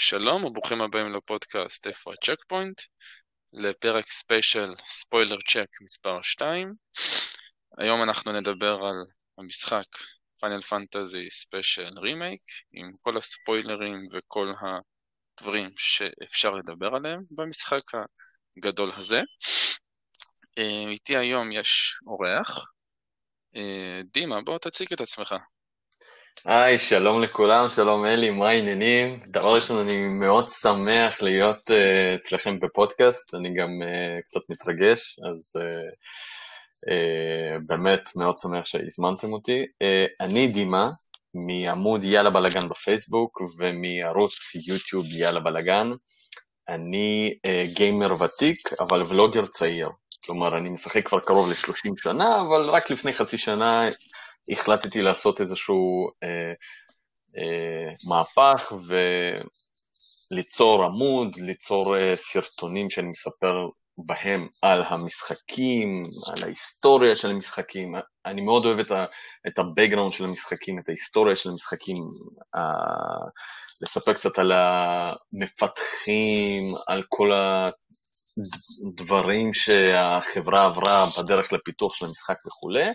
שלום וברוכים הבאים לפודקאסט איפה ה checkpoint, לפרק special spoiler check מספר 2. היום אנחנו נדבר על המשחק Final Fantasy VII Remake עם כל הספוילרים וכל הדברים שאפשר לדבר עליהם במשחק הגדול הזה. אה, איתי היום יש אורח. אה, דימה, בוא תציג את עצמך. היי, שלום לכולם, שלום אלי, מה העניינים? דבר ראשון, אני מאוד שמח להיות uh, אצלכם בפודקאסט, אני גם uh, קצת מתרגש, אז uh, uh, באמת מאוד שמח שהזמנתם אותי. Uh, אני דימה, מעמוד יאללה בלאגן בפייסבוק ומערוץ יוטיוב יאללה בלאגן. אני uh, גיימר ותיק, אבל ולוגר צעיר. כלומר, אני משחק כבר קרוב ל-30 שנה, אבל רק לפני חצי שנה החלטתי לעשות איזשהו אה, אה, מהפך וליצור עמוד, ליצור אה, סרטונים שאני מספר בהם על המשחקים, על ההיסטוריה של המשחקים. אני מאוד אוהב את, ה, את ה-background של המשחקים, את ההיסטוריה של המשחקים, ה, לספר קצת על המפתחים, על כל הדברים שהחברה עברה בדרך לפיתוח של המשחק וכולי.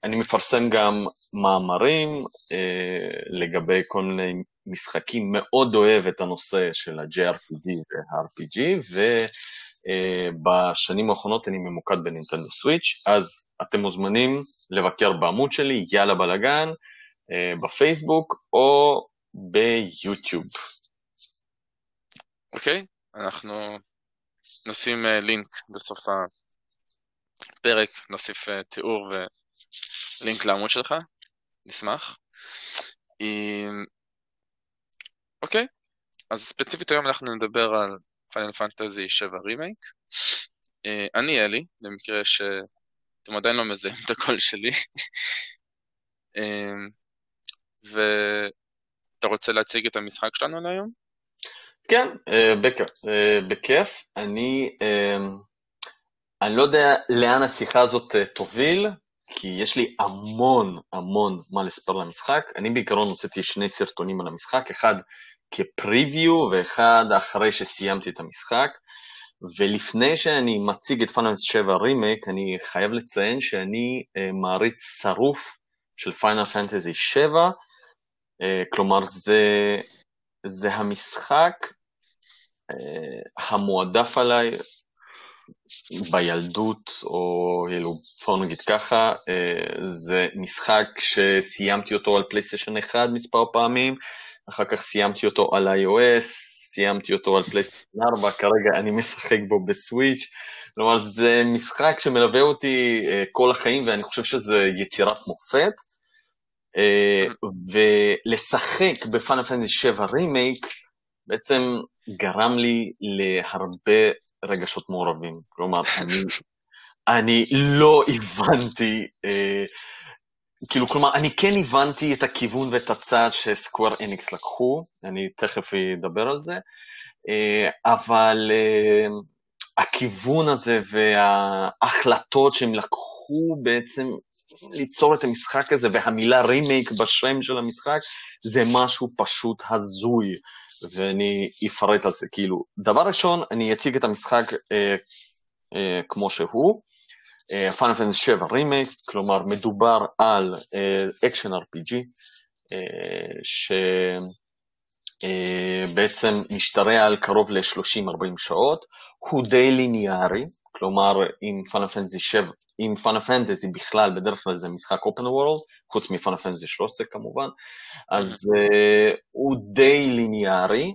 ואני מפרסם גם מאמרים אה, לגבי כל מיני משחקים, מאוד אוהב את הנושא של ה-JRPG וה-RPG, ובשנים האחרונות אני ממוקד בנינטנדו סוויץ', אז אתם מוזמנים לבקר בעמוד שלי, יאללה בלאגן, אה, בפייסבוק או ביוטיוב. אוקיי, okay, אנחנו נשים אה, לינק בסוף פרק, נוסיף אה, תיאור ולינק לעמוד שלך, נשמח. אוקיי, אז ספציפית היום אנחנו נדבר על Final Fantasy 7 רימייק. אני אלי, במקרה שאתם עדיין לא מזהים את הקול שלי. אה, ואתה רוצה להציג את המשחק שלנו להיום? כן, אה, בכיף. אני... אני לא יודע לאן השיחה הזאת אה, תוביל, כי יש לי המון המון מה לספר למשחק. אני בעיקרון הוצאתי שני סרטונים על המשחק, אחד כ preview ואחד אחרי שסיימתי את המשחק. ולפני שאני מציג את Final 7 רימייק, אני חייב לציין שאני אה, מעריץ שרוף של Final Fantasy 7, אה, כלומר זה, זה המשחק uh, המועדף עליי בילדות, או כאילו, בוא נגיד ככה, אה, זה משחק שסיימתי אותו על פלייסטיישן 1 מספר פעמים, אחר כך סיימתי אותו על iOS, סיימתי אותו על פלייסטיישן 4, כרגע אני משחק בו בסוויץ', כלומר זה משחק שמלווה אותי אה, כל החיים ואני חושב שזה יצירת מופת. אה, ולשחק בפאנל פנטסי 7 רימייק בעצם גרם לי להרבה רגשות מעורבים. כלומר, אני, אני לא הבנתי, אה, כאילו, כלומר, אני כן הבנתי את הכיוון ואת הצעד שסקוואר אניקס לקחו, אני תכף אדבר על זה, אה, אבל אה, הכיוון הזה וההחלטות שהם לקחו בעצם ליצור את המשחק הזה, והמילה רימייק בשם של המשחק, זה משהו פשוט הזוי. ואני אפרט על זה. כאילו, דבר ראשון, אני אציג את המשחק אה, אה, כמו שהוא. Final Fantasy 7 רימייק, כלומר מדובר על אקשן אה, RPG, אה, שבעצם אה, משתרע על קרוב ל-30-40 שעות, הוא די ליניארי, כלומר, עם פאנל פנטזי 7, עם פאנל פנטזי בכלל, בדרך כלל זה משחק אופן וורלד, חוץ מפאנל פנטזי 13 כמובן, אז uh, הוא די ליניארי,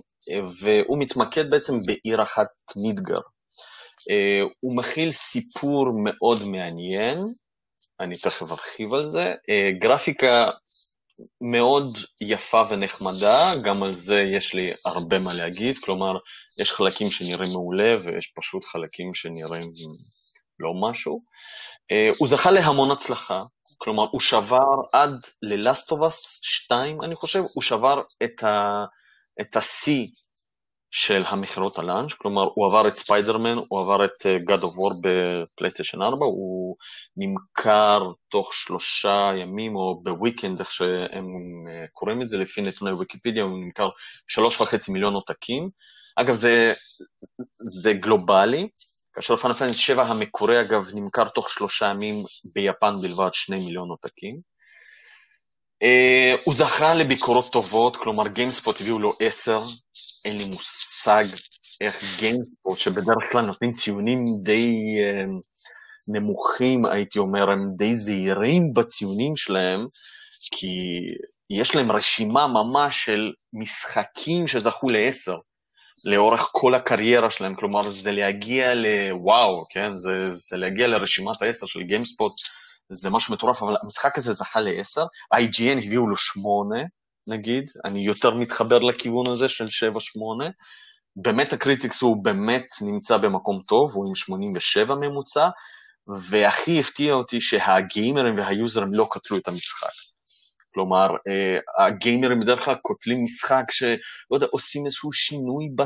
והוא מתמקד בעצם בעיר אחת מידגר. Uh, הוא מכיל סיפור מאוד מעניין, אני תכף ארחיב על זה, uh, גרפיקה מאוד יפה ונחמדה, גם על זה יש לי הרבה מה להגיד, כלומר, יש חלקים שנראים מעולה ויש פשוט חלקים שנראים לא משהו. Uh, הוא זכה להמון הצלחה, כלומר, הוא שבר עד Us 2, אני חושב, הוא שבר את השיא של המכירות הלאנץ', כלומר הוא עבר את ספיידרמן, הוא עבר את אה, God of War בפלייסטיישן 4, הוא נמכר תוך שלושה ימים או בוויקנד, איך שהם אה, קוראים את זה, לפי נתוני ויקיפדיה, הוא נמכר שלוש וחצי מיליון עותקים. אגב, זה, זה גלובלי, כאשר פאנל פנטסי 7 המקורי, אגב, נמכר תוך שלושה ימים ביפן בלבד שני מיליון עותקים. Uh, הוא זכה לביקורות טובות, כלומר גיימספוט הביאו לו עשר, אין לי מושג איך גיימספוט, שבדרך כלל נותנים ציונים די uh, נמוכים, הייתי אומר, הם די זהירים בציונים שלהם, כי יש להם רשימה ממש של משחקים שזכו לעשר. לאורך כל הקריירה שלהם, כלומר זה להגיע לוואו, כן? זה, זה להגיע לרשימת העשר של GameSpot, זה משהו מטורף, אבל המשחק הזה זכה לעשר, IGN הביאו לו שמונה, נגיד, אני יותר מתחבר לכיוון הזה של שבע שמונה. באמת ה critics הוא באמת נמצא במקום טוב, הוא עם 87 ממוצע, והכי הפתיע אותי שהגיימרים והיוזרים לא קטלו את המשחק. כלומר, אה, הגיימרים בדרך כלל קוטלים משחק שלא יודע, עושים איזשהו שינוי ב,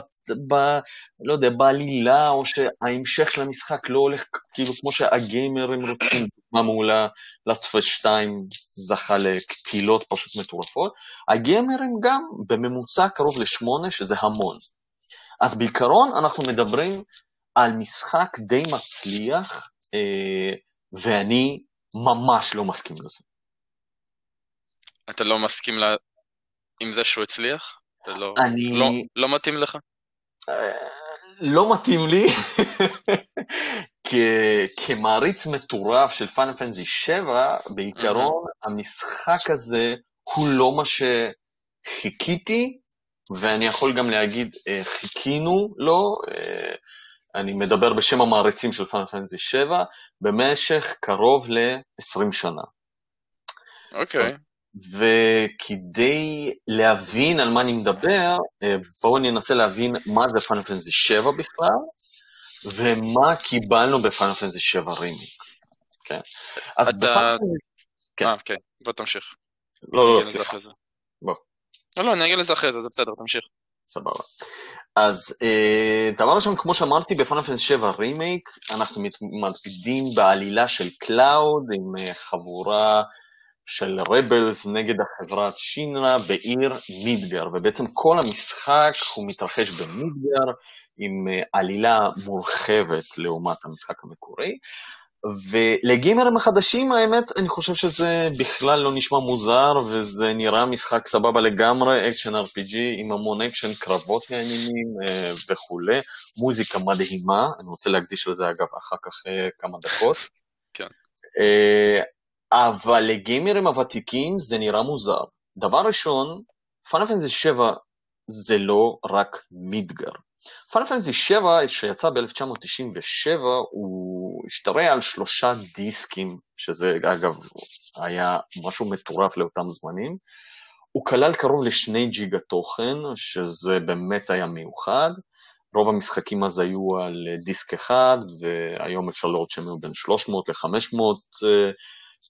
ב, לא יודע, בעלילה, או שההמשך של המשחק לא הולך כאילו כמו שהגיימרים רוצים. דוגמה מעולה, Last of Us 2 זכה לקטילות פשוט מטורפות. הגיימרים גם בממוצע קרוב לשמונה, שזה המון. אז בעיקרון אנחנו מדברים על משחק די מצליח, אה, ואני ממש לא מסכים לזה. אתה לא מסכים לה... עם זה שהוא הצליח? אתה לא... אני... לא, לא מתאים לך? אה, לא מתאים לי, כמעריץ מטורף של פאנל פנזי 7, בעיקרון mm-hmm. המשחק הזה הוא לא מה שחיכיתי, ואני יכול גם להגיד, אה, חיכינו לו, אה, אני מדבר בשם המעריצים של פאנל פנזי 7, במשך קרוב ל-20 שנה. אוקיי. Okay. וכדי להבין על מה אני מדבר, אה, בואו ננסה להבין מה זה פאנל פנטסי 7 בכלל, ומה קיבלנו בפאנל פנטסי 7 רימיק. כן. אז אתה... בפאנל כן. אה, כן, בוא תמשיך. לא, לא, סליחה. בוא. לא, לא, אני אגיד לזה אחרי זה, זה בסדר, תמשיך. סבבה. אז אה, דבר ראשון, כמו שאמרתי, ב Final Fantasy 7 רימייק, אנחנו מתמקדים בעלילה של קלאוד עם אה, חבורה של rebels נגד החברת שינרה בעיר מידגר, ובעצם כל המשחק הוא מתרחש במידגר עם אה, עלילה מורחבת לעומת המשחק המקורי. ולגיימרים החדשים, האמת, אני חושב שזה בכלל לא נשמע מוזר, וזה נראה משחק סבבה לגמרי, action RPG עם המון אקשן, קרבות מעניינים אה, וכולי, מוזיקה מדהימה, אני רוצה להקדיש לזה אגב אחר כך אה, כמה דקות. כן. אבל לגיימרים הוותיקים זה נראה מוזר. דבר ראשון, Final Fantasy 7 זה לא רק מידגר. פאנל פנטסי 7 שיצא ב-1997 הוא השתרע על שלושה דיסקים, שזה אגב היה משהו מטורף לאותם זמנים. הוא כלל קרוב לשני ג'יגה תוכן, שזה באמת היה מיוחד. רוב המשחקים אז היו על דיסק אחד, והיום אפשר לראות שהם היו בין 300 ל-500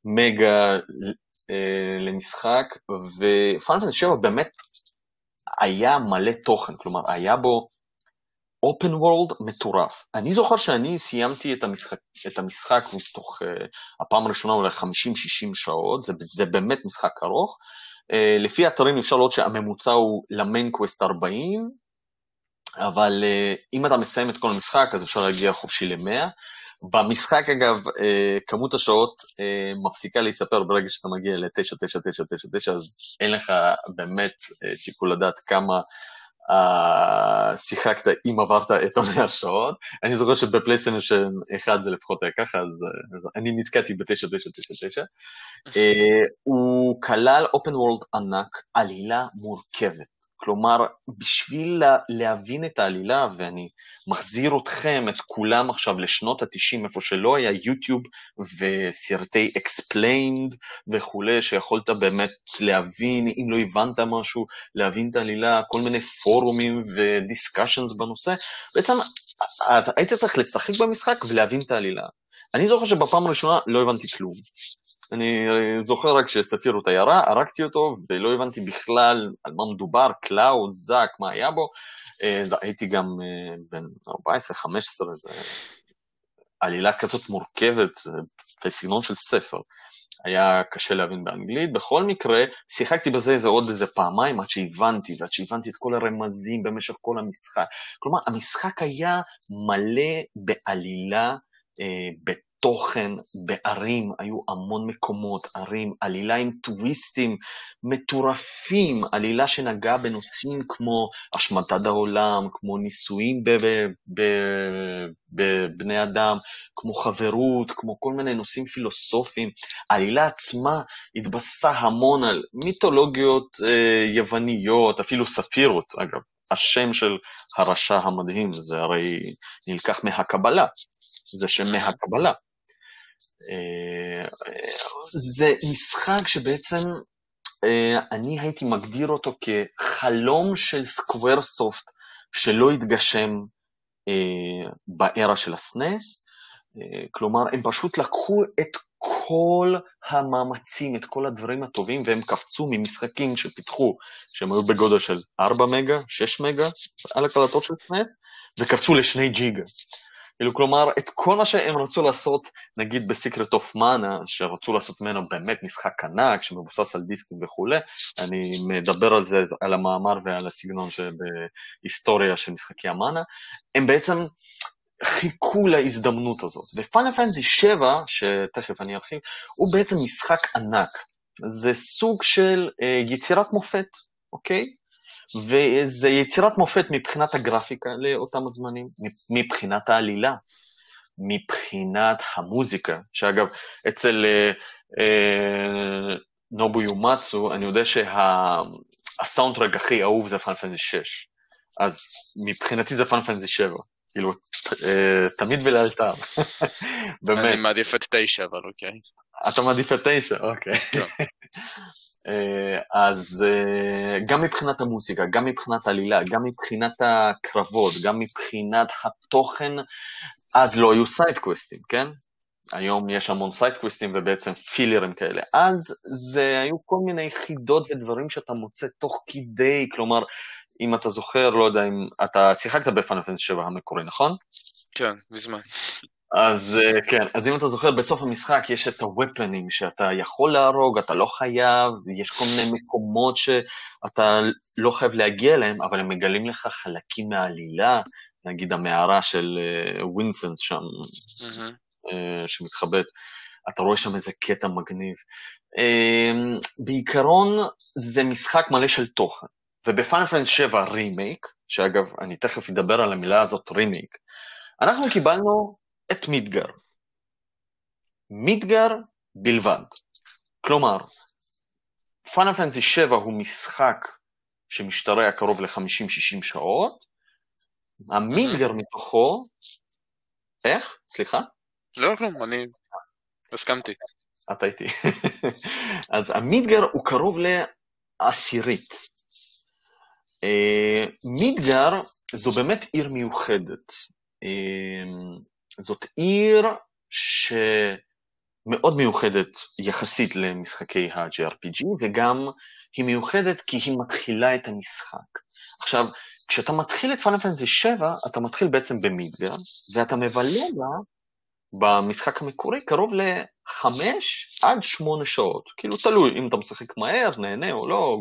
מגה אה, למשחק, ופאנל 7 באמת היה מלא תוכן, כלומר היה בו open world מטורף. אני זוכר שאני סיימתי את המשחק, את המשחק מתוך uh, הפעם הראשונה אולי 50-60 שעות, זה, זה באמת משחק ארוך. Uh, לפי האתרים אפשר לראות שהממוצע הוא למיין קווסט 40, אבל uh, אם אתה מסיים את כל המשחק אז אפשר להגיע חופשי ל-100. במשחק, אגב, אה, כמות השעות אה, מפסיקה להיספר ברגע שאתה מגיע ל-99999, אז אין לך באמת אה, סיכוי לדעת כמה שיחקת אם עברת את עוני השעות. אני זוכר שבפלייסטיישן 1 זה לפחות היה ככה, אז, אז אני נתקעתי ב-9999. הוא כלל אופן וורלד ענק, עלילה מורכבת. כלומר, בשביל לה, להבין את העלילה, ואני מחזיר אתכם, את כולם עכשיו לשנות ה-90, איפה שלא היה יוטיוב וסרטי explained וכולי, שיכולת באמת להבין, אם לא הבנת משהו, להבין את העלילה, כל מיני פורומים ו discussions בנושא, בעצם היית צריך לשחק במשחק ולהבין את העלילה. אני זוכר שבפעם הראשונה לא הבנתי כלום. אני זוכר רק ש Sephiroth רע, הרגתי אותו, ולא הבנתי בכלל על מה מדובר, Cloud, Zack, מה היה בו. אה, הייתי גם אה, בן 14-15, זה עלילה כזאת מורכבת, בסגנון של ספר. היה קשה להבין באנגלית. בכל מקרה, שיחקתי בזה איזה עוד איזה פעמיים עד שהבנתי, ועד שהבנתי את כל הרמזים במשך כל המשחק. כלומר, המשחק היה מלא בעלילה, אה, תוכן בערים, היו המון מקומות, ערים, עלילה עם טוויסטים מטורפים, עלילה שנגעה בנושאים כמו השמטת העולם, כמו ניסויים בבני אדם, כמו חברות, כמו כל מיני נושאים פילוסופיים. העלילה עצמה התבססה המון על מיתולוגיות אה, יווניות, אפילו ספירות, אגב. השם של הרשע המדהים, זה הרי נלקח מהקבלה, זה שם מהקבלה. אה, זה משחק שבעצם אה, אני הייתי מגדיר אותו כחלום של סקוואר סופט שלא התגשם אה, בארה של הסנס. כלומר, הם פשוט לקחו את כל המאמצים, את כל הדברים הטובים, והם קפצו ממשחקים שפיתחו, שהם היו בגודל של 4 מגה, 6 מגה, על הקלטות של סנס, וקפצו לשני ג'יגה. כאילו, כלומר, את כל מה שהם רצו לעשות, נגיד בסיקרט אוף מאנה, שרצו לעשות ממנו באמת משחק ענק, שמבוסס על דיסקים וכולי, אני מדבר על זה, על המאמר ועל הסגנון שבהיסטוריה של משחקי המאנה, הם בעצם חיכו להזדמנות הזאת. ופאנל פנזי 7, שתכף אני ארחיב, הוא בעצם משחק ענק. זה סוג של אה, יצירת מופת, אוקיי? וזה יצירת מופת מבחינת הגרפיקה לאותם הזמנים, מבחינת העלילה, מבחינת המוזיקה, שאגב, אצל אה, אה, נובו יומצו, אני יודע שהסאונדטרק שה, הכי אהוב זה פאנל פנטזי 6, אז מבחינתי זה פאנל פנטזי 7. כאילו, אה, תמיד ולאלתר. באמת. אני מעדיף את 9, אבל אוקיי. אתה מעדיף את 9, אוקיי. אה, אז אה, גם מבחינת המוזיקה, גם מבחינת העלילה, גם מבחינת הקרבות, גם מבחינת התוכן, אז לא היו סיידקווסטים, כן? היום יש המון סיידקווסטים ובעצם פילרים כאלה. אז זה היו כל מיני חידות ודברים שאתה מוצא תוך כדי, כלומר, אם אתה זוכר, לא יודע אם אתה שיחקת ב Final 7 המקורי, נכון? כן, מזמן. אז אה, כן, אז אם אתה זוכר, בסוף המשחק יש את הוופנים שאתה יכול להרוג, אתה לא חייב, יש כל מיני מקומות שאתה לא חייב להגיע אליהם, אבל הם מגלים לך חלקים מהעלילה, נגיד המערה של אה, Vincent שם, mm-hmm. שמתחבאת, אתה רואה שם איזה קטע מגניב. בעיקרון זה משחק מלא של תוכן, וב Final Fantasy 7 רימייק, שאגב, אני תכף אדבר על המילה הזאת רימייק, אנחנו קיבלנו את Midgar. Midgar בלבד. כלומר, Final Fantasy 7 הוא משחק שמשתרע קרוב ל-50-60 שעות, המידגר מתוכו, איך? סליחה? לא, כלום, אני הסכמתי. אתה איתי. אז המידגר הוא קרוב לעשירית. אה, מידגר זו באמת עיר מיוחדת. זאת עיר שמאוד מיוחדת יחסית למשחקי ה-JRPG, וגם היא מיוחדת כי היא מתחילה את המשחק. עכשיו, כשאתה מתחיל את פאנל פנטסי 7, אתה מתחיל בעצם במידגר, ואתה מבלה בה במשחק המקורי קרוב ל-5 עד 8 שעות. כאילו, תלוי אם אתה משחק מהר, נהנה או לא.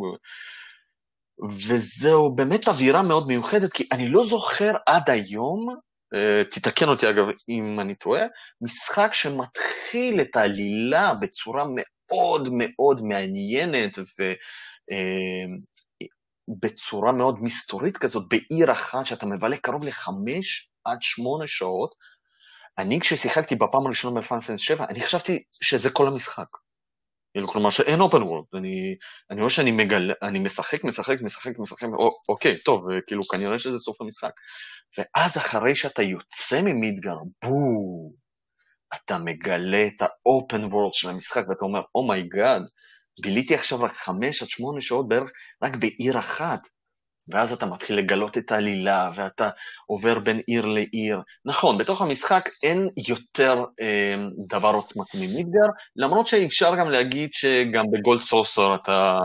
וזהו באמת אווירה מאוד מיוחדת, כי אני לא זוכר עד היום תתקן אותי אגב אם אני טועה, משחק שמתחיל את העלילה בצורה מאוד מאוד מעניינת ובצורה אה, מאוד מסתורית כזאת, בעיר אחת שאתה מבלה קרוב לחמש עד שמונה שעות. אני כששיחקתי בפעם הראשונה בפאנפנס 7, אני חשבתי שזה כל המשחק. כאילו, כלומר שאין אופן וורלד, אני, אני רואה שאני מגלה, אני משחק, משחק, משחק, משחק, או, אוקיי, טוב, כאילו כנראה שזה סוף המשחק. ואז אחרי שאתה יוצא מ Midgar, בואו, אתה מגלה את ה open world של המשחק, ואתה אומר, oh my god, oh ביליתי עכשיו רק חמש עד שמונה שעות בערך רק בעיר אחת, ואז אתה מתחיל לגלות את העלילה, ואתה עובר בין עיר לעיר. נכון, בתוך המשחק אין יותר אה, דבר עוצמתי מ Midgar, למרות שאפשר גם להגיד שגם ב Gold Saucer אתה,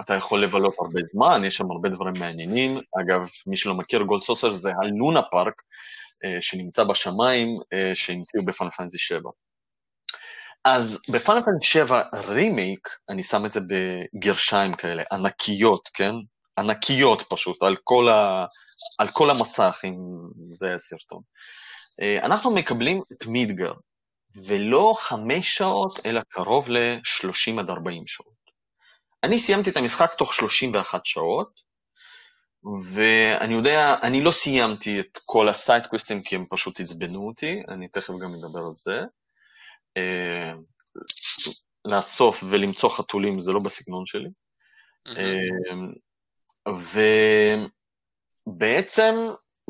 אתה יכול לבלות הרבה זמן, יש שם הרבה דברים מעניינים. אגב, מי שלא מכיר, גולד סוסר זה הלונה פארק, אה, שנמצא בשמיים, אה, שהמציאו בפאנל פאנזי 7. אז בפאנל פאנזי 7 רימייק, אני שם את זה בגרשיים כאלה, ענקיות, כן? ענקיות פשוט, על כל, ה, על כל המסך, אם זה הסרטון. אה, אנחנו מקבלים את מידגר, ולא חמש שעות, אלא קרוב ל-30 עד 40 שעות. אני סיימתי את המשחק תוך 31 שעות, ואני יודע, אני לא סיימתי את כל הסיידקוויסטים כי הם פשוט עצבנו אותי, אני תכף גם אדבר על זה. אה, לאסוף ולמצוא חתולים זה לא בסגנון שלי. Mm-hmm. ובעצם,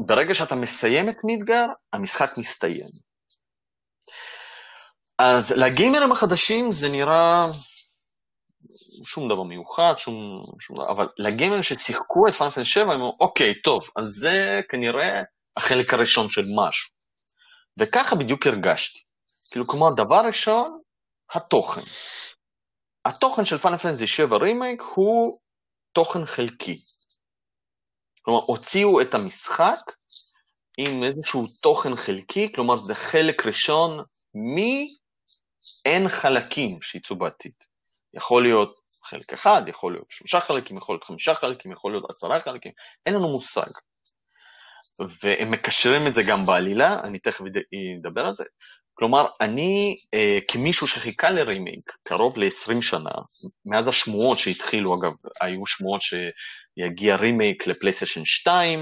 ברגע שאתה מסיים את מידגר, המשחק מסתיים. אז לגיימרים החדשים זה נראה שום דבר מיוחד, שום, שום דבר, אבל לגיימרים ששיחקו את פאנפל 7, הם אמרו, אוקיי, טוב, אז זה כנראה החלק הראשון של משהו. וככה בדיוק הרגשתי. כאילו, כמו הדבר ראשון, התוכן. התוכן של פאנל פנטזי 7 רימייק הוא תוכן חלקי. כלומר, הוציאו את המשחק עם איזשהו תוכן חלקי, כלומר, זה חלק ראשון מ-N חלקים שיצאו בעתיד. יכול להיות חלק אחד, יכול להיות שלושה חלקים, יכול להיות חמישה חלקים, יכול להיות עשרה חלקים, אין לנו מושג. והם מקשרים את זה גם בעלילה, אני תכף אדבר על זה. כלומר, אני, אה, כמישהו שחיכה לרימייק קרוב ל-20 שנה, מאז השמועות שהתחילו, אגב, היו שמועות שיגיע רימייק לפלייסטיישן 2,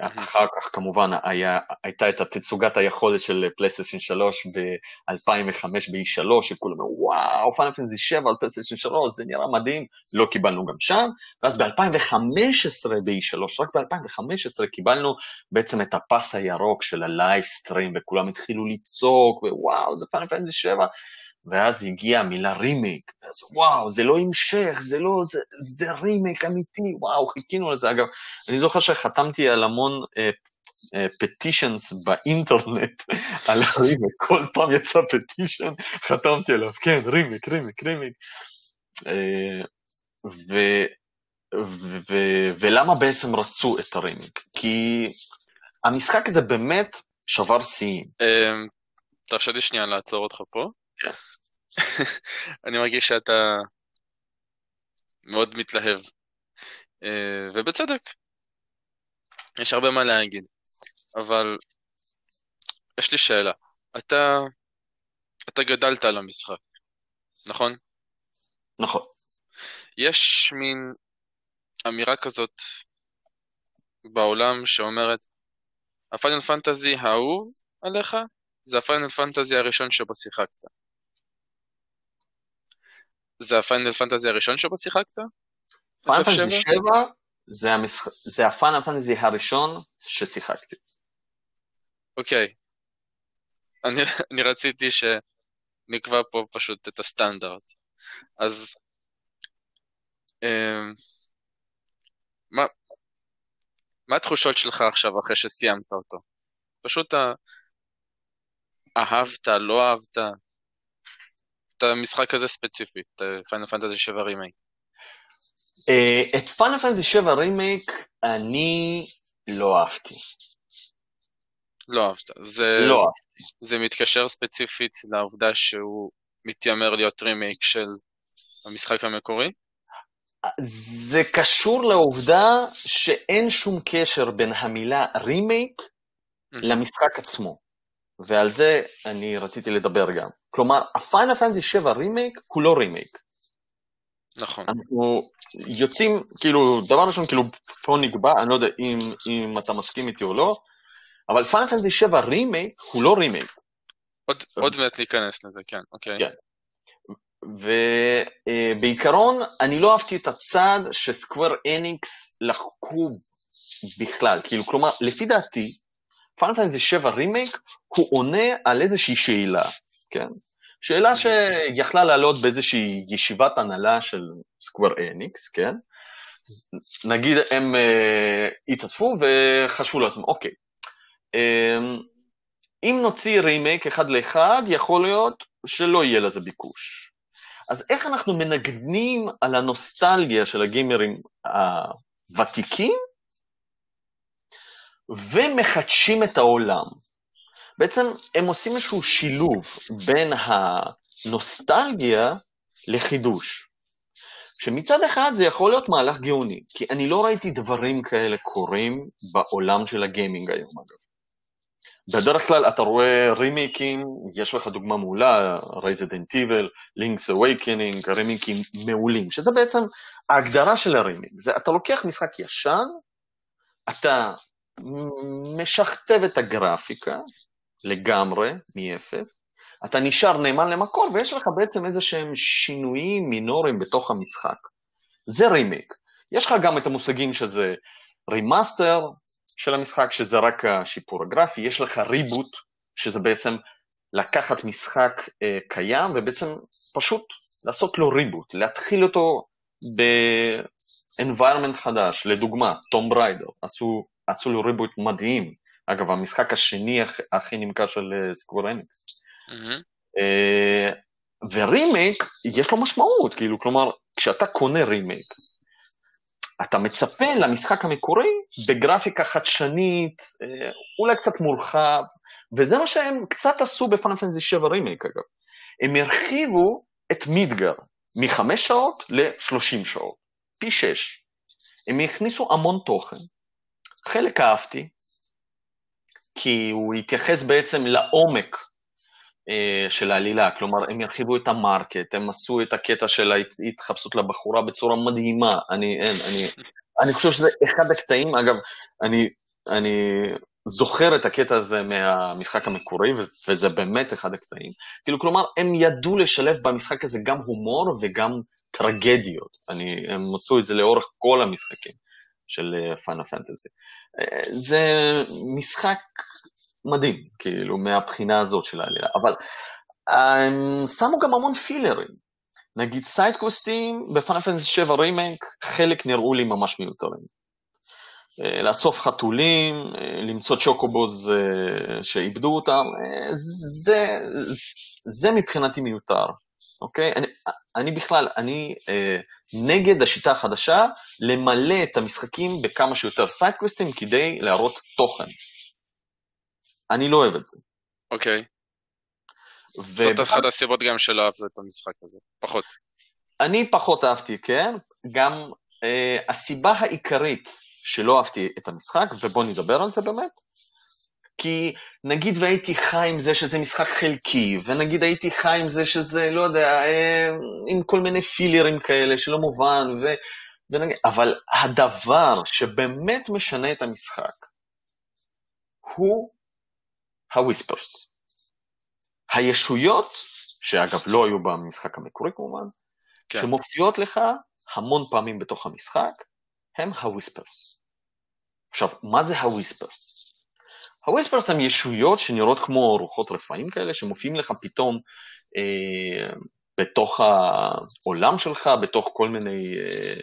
אחר כך כמובן היה, הייתה את התצוגת היכולת של PlayStation 3 ב-2005 ב-E3, שכולם אמרו, וואו, Final Fantasy 7 על PlayStation 3, זה נראה מדהים, לא קיבלנו גם שם, ואז ב-2015 ב-E3, רק ב-2015 קיבלנו בעצם את הפס הירוק של ה Lifestream, וכולם התחילו לצעוק, ווואו, זה Final Fantasy 7, ואז הגיעה המילה רימייק, אז וואו, זה לא המשך, זה לא, זה, זה רימייק אמיתי, וואו, חיכינו לזה. אגב, אני זוכר שחתמתי על המון petitions uh, uh, באינטרנט על הרימייק, כל פעם יצא petition, חתמתי עליו, כן, רימייק, רימייק, רימייק. Uh, ו, ו, ו, ולמה בעצם רצו את הרימייק? כי המשחק הזה באמת שבר שיאים. תרשה לי שנייה לעצור אותך פה. אני מרגיש שאתה מאוד מתלהב, אה, ובצדק. יש הרבה מה להגיד, אבל יש לי שאלה. אתה, אתה גדלת על המשחק, נכון? נכון. יש מין אמירה כזאת בעולם שאומרת, הפיינל פנטזי האהוב עליך זה הפיינל פנטזי הראשון שבו שיחקת. זה ה Final Fantasy הראשון שבו שיחקת? Final Fantasy 7 זה, המשח... זה ה Final Fantasy הראשון ששיחקתי. אוקיי. אני, אני רציתי שנקבע פה פשוט את הסטנדרט. אז אה, מה, מה התחושות שלך עכשיו אחרי שסיימת אותו? פשוט. אהבת, לא אהבת? את המשחק הזה ספציפית, Final Fantasy 7 רימייק? את Final Fantasy 7 רימייק אני לא אהבתי. לא אהבת. זה, לא אהבתי. זה מתקשר ספציפית לעובדה שהוא מתיימר להיות רימייק של המשחק המקורי? זה קשור לעובדה שאין שום קשר בין המילה רימייק mm-hmm. למשחק עצמו. ועל זה אני רציתי לדבר גם. כלומר, ה Final Fantasy 7 רימייק הוא לא רימייק. נכון. אנחנו יוצאים, כאילו, דבר ראשון, כאילו, פה נקבע, אני לא יודע אם, אם אתה מסכים איתי או לא, אבל Final Fantasy 7 רימייק הוא לא רימייק. עוד, עוד מעט ניכנס לזה, כן, אוקיי. כן. ובעיקרון, אני לא אהבתי את הצד ש Square Enix לקחו בכלל. כאילו, כלומר, לפי דעתי, Final Fantasy 7 רימייק הוא עונה על איזושהי שאלה, כן? שאלה שיכלה לעלות באיזושהי ישיבת הנהלה של Square Enix, כן? נגיד הם uh, התאספו וחשבו לעצמם, אוקיי, um, אם נוציא רימייק אחד לאחד, יכול להיות שלא יהיה לזה ביקוש. אז איך אנחנו מנגנים על הנוסטלגיה של הגיימרים הוותיקים ומחדשים את העולם? בעצם הם עושים איזשהו שילוב בין הנוסטלגיה לחידוש. שמצד אחד זה יכול להיות מהלך גאוני, כי אני לא ראיתי דברים כאלה קורים בעולם של הגיימינג היום אגב. בדרך כלל אתה רואה רימיקים, יש לך דוגמה מעולה, Resident Evil, Link's Awakening, רימיקים מעולים, שזה בעצם ההגדרה של הרימייק. זה אתה לוקח משחק ישן, אתה משכתב את הגרפיקה לגמרי, מאפס, אתה נשאר נאמן למקור, ויש לך בעצם איזה שהם שינויים מינוריים בתוך המשחק. זה רימייק. יש לך גם את המושגים שזה remaster של המשחק, שזה רק השיפור הגרפי, יש לך reboot, שזה בעצם לקחת משחק אה, קיים ובעצם פשוט לעשות לו reboot, להתחיל אותו ב-environment חדש, לדוגמה, Tomb Raider, עשו, עשו לו reboot מדהים, אגב, המשחק השני הכי נמכר של Square Enix. אה, ורימייק, יש לו משמעות, כאילו, כלומר, כשאתה קונה רימייק, אתה מצפה למשחק המקורי בגרפיקה חדשנית, אה, אולי קצת מורחב, וזה מה שהם קצת עשו בפאנל פנטזי 7 רימייק אגב. הם הרחיבו את מידגר מחמש שעות ל-30 שעות, פי שש. הם הכניסו המון תוכן, חלק אהבתי, כי הוא התייחס בעצם לעומק אה, של העלילה, כלומר הם הרחיבו את המרקט, הם עשו את הקטע של ההתחפשות לבחורה בצורה מדהימה, אני, אין, אני, אני חושב שזה אחד הקטעים, אגב, אני, אני זוכר את הקטע הזה מהמשחק המקורי, וזה באמת אחד הקטעים, כאילו, כלומר, הם ידעו לשלב במשחק הזה גם הומור וגם טרגדיות, אני, הם עשו את זה לאורך כל המשחקים של פאנה אה, פנטזי. אה, זה משחק מדהים, כאילו, מהבחינה הזאת של העלילה. אבל הם שמו גם המון פילרים. נגיד סיידקוויסטים ב Final Fantasy 7 רימייק, חלק נראו לי ממש מיותרים. אה, לאסוף חתולים, למצוא Chocobos שאיבדו אותם, זה, זה מבחינתי מיותר, אוקיי? אני, אני בכלל, אני אה, נגד השיטה החדשה למלא את המשחקים בכמה שיותר סיידקוויסטים כדי להראות תוכן. אני לא אוהב את זה. אוקיי. ו... זאת אחת הסיבות גם שלא אהבת את המשחק הזה, פחות. אני פחות אהבתי, כן. גם אה, הסיבה העיקרית שלא אהבתי את המשחק, ובואו נדבר על זה באמת, כי נגיד והייתי חי עם זה שזה משחק חלקי, ונגיד הייתי חי עם זה שזה, לא יודע, אה, עם כל מיני פילרים כאלה שלא מובן, ו... ונגיד, אבל הדבר שבאמת משנה את המשחק הוא ה Whispers. הישויות, שאגב לא היו במשחק המקורי כמובן, כן. שמופיעות לך המון פעמים בתוך המשחק, הם ה Whispers. עכשיו, מה זה ה Whispers? ה Whispers הם ישויות שנראות כמו רוחות רפאים כאלה, שמופיעים לך פתאום אה, בתוך העולם שלך, בתוך כל מיני אה,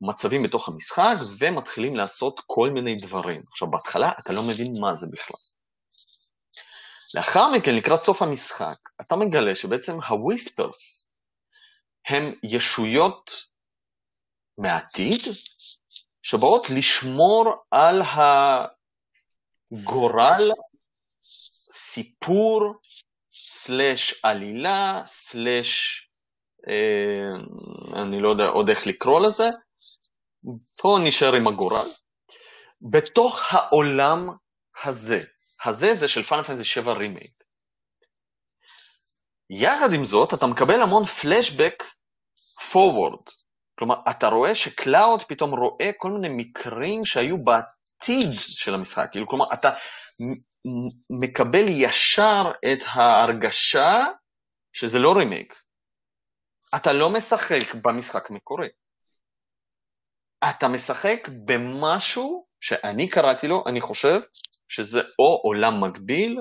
מצבים בתוך המשחק, ומתחילים לעשות כל מיני דברים. עכשיו, בהתחלה אתה לא מבין מה זה בכלל. לאחר מכן, לקראת סוף המשחק, אתה מגלה שבעצם הוויספרס הם ישויות מהעתיד, שבאות לשמור על הגורל, סיפור, סלש עלילה, סלש, אה, אני לא יודע עוד איך לקרוא לזה, פה נשאר עם הגורל, בתוך העולם הזה. הזה זה של Final Fantasy 7 רימייק. יחד עם זאת, אתה מקבל המון flashback forward. כלומר, אתה רואה שקלאוד פתאום רואה כל מיני מקרים שהיו בעתיד של המשחק. כאילו, כלומר, אתה מקבל ישר את ההרגשה שזה לא רימייק. אתה לא משחק במשחק מקורי. אתה משחק במשהו שאני קראתי לו, אני חושב, שזה או עולם מקביל,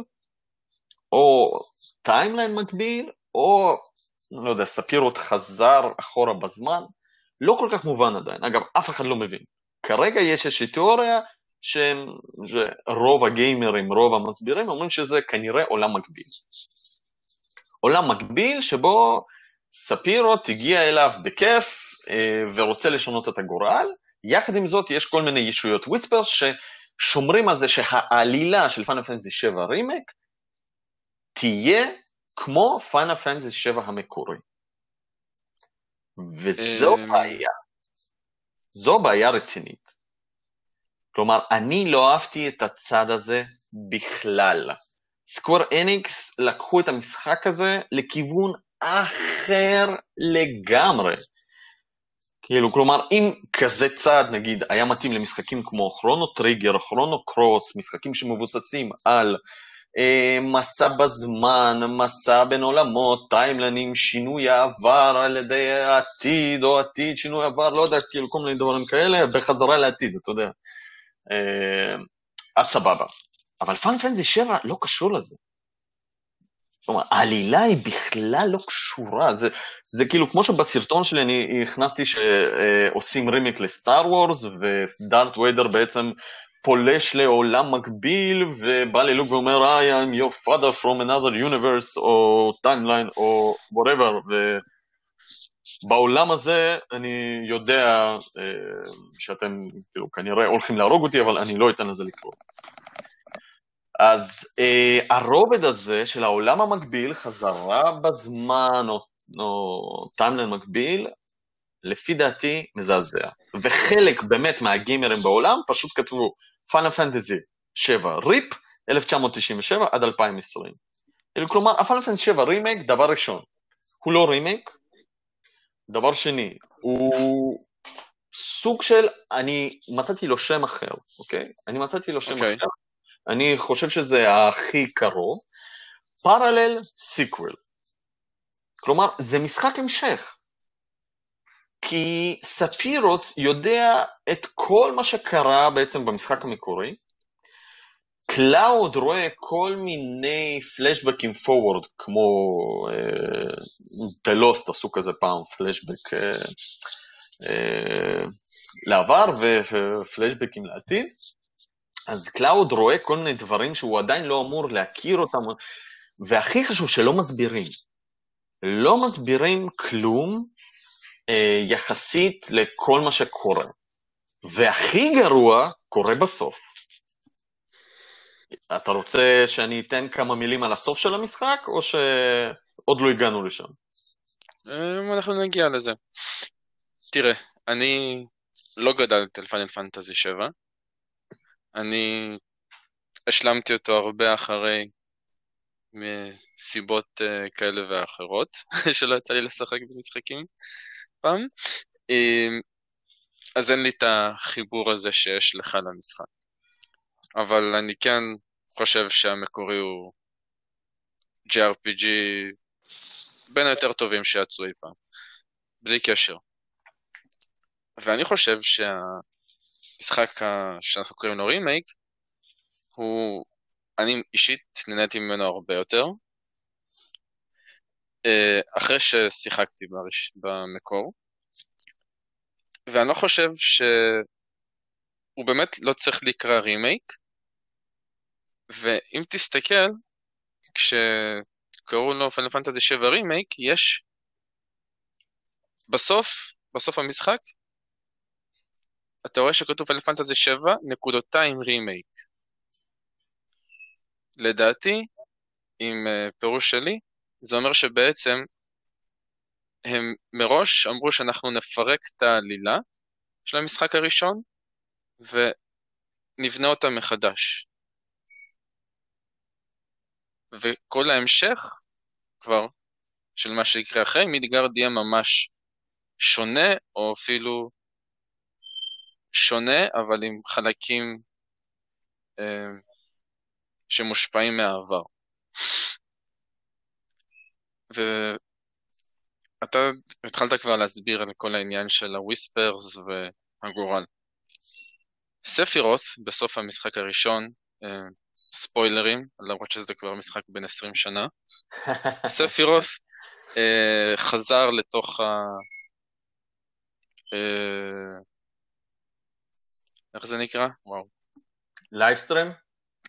או timeline מקביל, או, לא יודע, ספירות חזר אחורה בזמן, לא כל כך מובן עדיין. אגב, אף אחד לא מבין. כרגע יש איזושהי תיאוריה שרוב הגיימרים, רוב המסבירים, אומרים שזה כנראה עולם מקביל. עולם מקביל שבו ספירות הגיע אליו בכיף אה, ורוצה לשנות את הגורל, יחד עם זאת יש כל מיני ישויות Whispers ששומרים על זה שהעלילה של Final Fantasy 7 רימק תהיה כמו Final Fantasy 7 המקורי. וזו אמ. בעיה. זו בעיה רצינית. כלומר, אני לא אהבתי את הצד הזה בכלל. סקוור אניקס לקחו את המשחק הזה לכיוון אחר לגמרי. כאילו, כלומר, אם כזה צעד, נגיד, היה מתאים למשחקים כמו כרונו טריגר, כרונו קרוס, משחקים שמבוססים על אה, מסע בזמן, מסע בין עולמות, טיימלנים, שינוי העבר על ידי העתיד, או עתיד, שינוי עבר, לא יודע, כאילו, כל מיני דברים כאלה, בחזרה לעתיד, אתה יודע. אה, אז סבבה. אבל פאנל פנטזי 7 לא קשור לזה. כלומר, העלילה היא בכלל לא קשורה, זה, זה כאילו כמו שבסרטון שלי אני הכנסתי שעושים רימיק לסטאר וורס, ודארט ויידר בעצם פולש לעולם מקביל, ובא ללוק ואומר, I am your father from another universe, או timeline, או whatever, ובעולם הזה אני יודע אה, שאתם כאילו כנראה הולכים להרוג אותי, אבל אני לא אתן לזה לקרות. אז אה, הרובד הזה של העולם המקביל, חזרה בזמן או, או timeline מקביל, לפי דעתי מזעזע. וחלק באמת מהגיימרים בעולם פשוט כתבו Final Fantasy 7 RIP, 1997 עד 2020. כלומר, ה Final Fantasy 7 רימייק, דבר ראשון, הוא לא רימייק, דבר שני, הוא סוג של, אני מצאתי לו שם אחר, אוקיי? אני מצאתי לו שם אוקיי. אחר. אני חושב שזה הכי קרוב. Parallel sequel. כלומר, זה משחק המשך. כי ספירות יודע את כל מה שקרה בעצם במשחק המקורי. קלאוד רואה כל מיני פלשבקים forward, כמו ב Lost עשו כזה פעם פלשבק אה, אה, לעבר ופלשבקים לעתיד. אז קלאוד רואה כל מיני דברים שהוא עדיין לא אמור להכיר אותם, והכי חשוב שלא מסבירים. לא מסבירים כלום אה, יחסית לכל מה שקורה. והכי גרוע קורה בסוף. אתה רוצה שאני אתן כמה מילים על הסוף של המשחק, או שעוד לא הגענו לשם? אמ, אנחנו נגיע לזה. תראה, אני לא גדלתי על פיינל פנטזי 7. אני השלמתי אותו הרבה אחרי מסיבות uh, כאלה ואחרות, שלא יצא לי לשחק במשחקים פעם. Um, אז אין לי את החיבור הזה שיש לך למשחק. אבל אני כן חושב שהמקורי הוא JRPG בין היותר טובים שיצאו אי פעם, בלי קשר. ואני חושב שהמשחק שאנחנו קוראים לו רימייק, הוא, אני אישית נהניתי ממנו הרבה יותר. אה, אחרי ששיחקתי בראש, במקור, ואני לא חושב שהוא באמת לא צריך להיקרא רימייק, ואם תסתכל, כשקראו לו פנל פנטזי 7 רימייק, יש בסוף, בסוף המשחק, אתה רואה שכתוב פנל פנטזי 7 נקודותיים רימייק. לדעתי, עם uh, פירוש שלי, זה אומר שבעצם הם מראש אמרו שאנחנו נפרק את העלילה של המשחק הראשון ונבנה אותה מחדש. וכל ההמשך כבר של מה שיקרה אחרי מידגרד יהיה ממש שונה, או אפילו שונה, אבל עם חלקים אה, שמושפעים מהעבר. ואתה התחלת כבר להסביר על כל העניין של ה Whispers והגורל. ספירות, בסוף המשחק הראשון, אה, ספוילרים, למרות שזה כבר משחק בן 20 שנה, ספירות אה, חזר לתוך ה... אה, איך זה נקרא? וואו. Lifestream?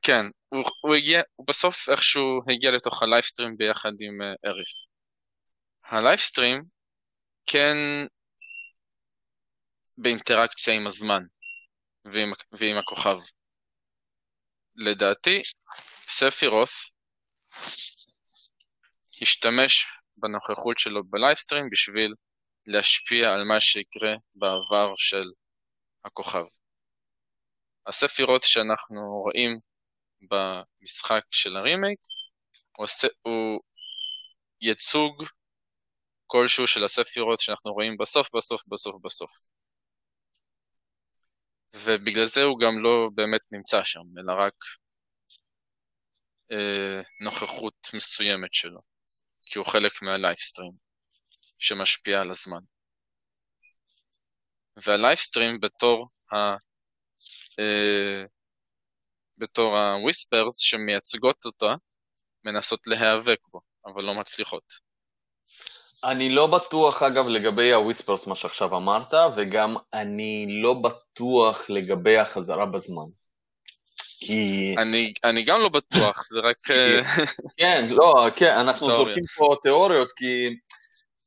כן, הוא, הוא הגיע, הוא בסוף איכשהו הגיע לתוך ה Lifestream ביחד עם אה, אריס. ה Lifestream כן באינטראקציה עם הזמן ועם, ועם הכוכב. לדעתי, ספירות השתמש בנוכחות שלו ב Lifestream בשביל להשפיע על מה שיקרה בעבר של הכוכב. הספירות שאנחנו רואים במשחק של הרימייק הוא ייצוג כלשהו של הספירות שאנחנו רואים בסוף, בסוף, בסוף, בסוף. ובגלל זה הוא גם לא באמת נמצא שם, אלא רק אה, נוכחות מסוימת שלו, כי הוא חלק מהלייפסטרים שמשפיע על הזמן. והלייפסטרים בתור ה... אה, בתור ה Whispers שמייצגות אותה, מנסות להיאבק בו, אבל לא מצליחות. אני לא בטוח, אגב, לגבי ה Whispers, מה שעכשיו אמרת, וגם אני לא בטוח לגבי החזרה בזמן. כי... אני, אני גם לא בטוח, זה רק... אה, כן, לא, כן, אנחנו. זורקים פה תיאוריות, כי,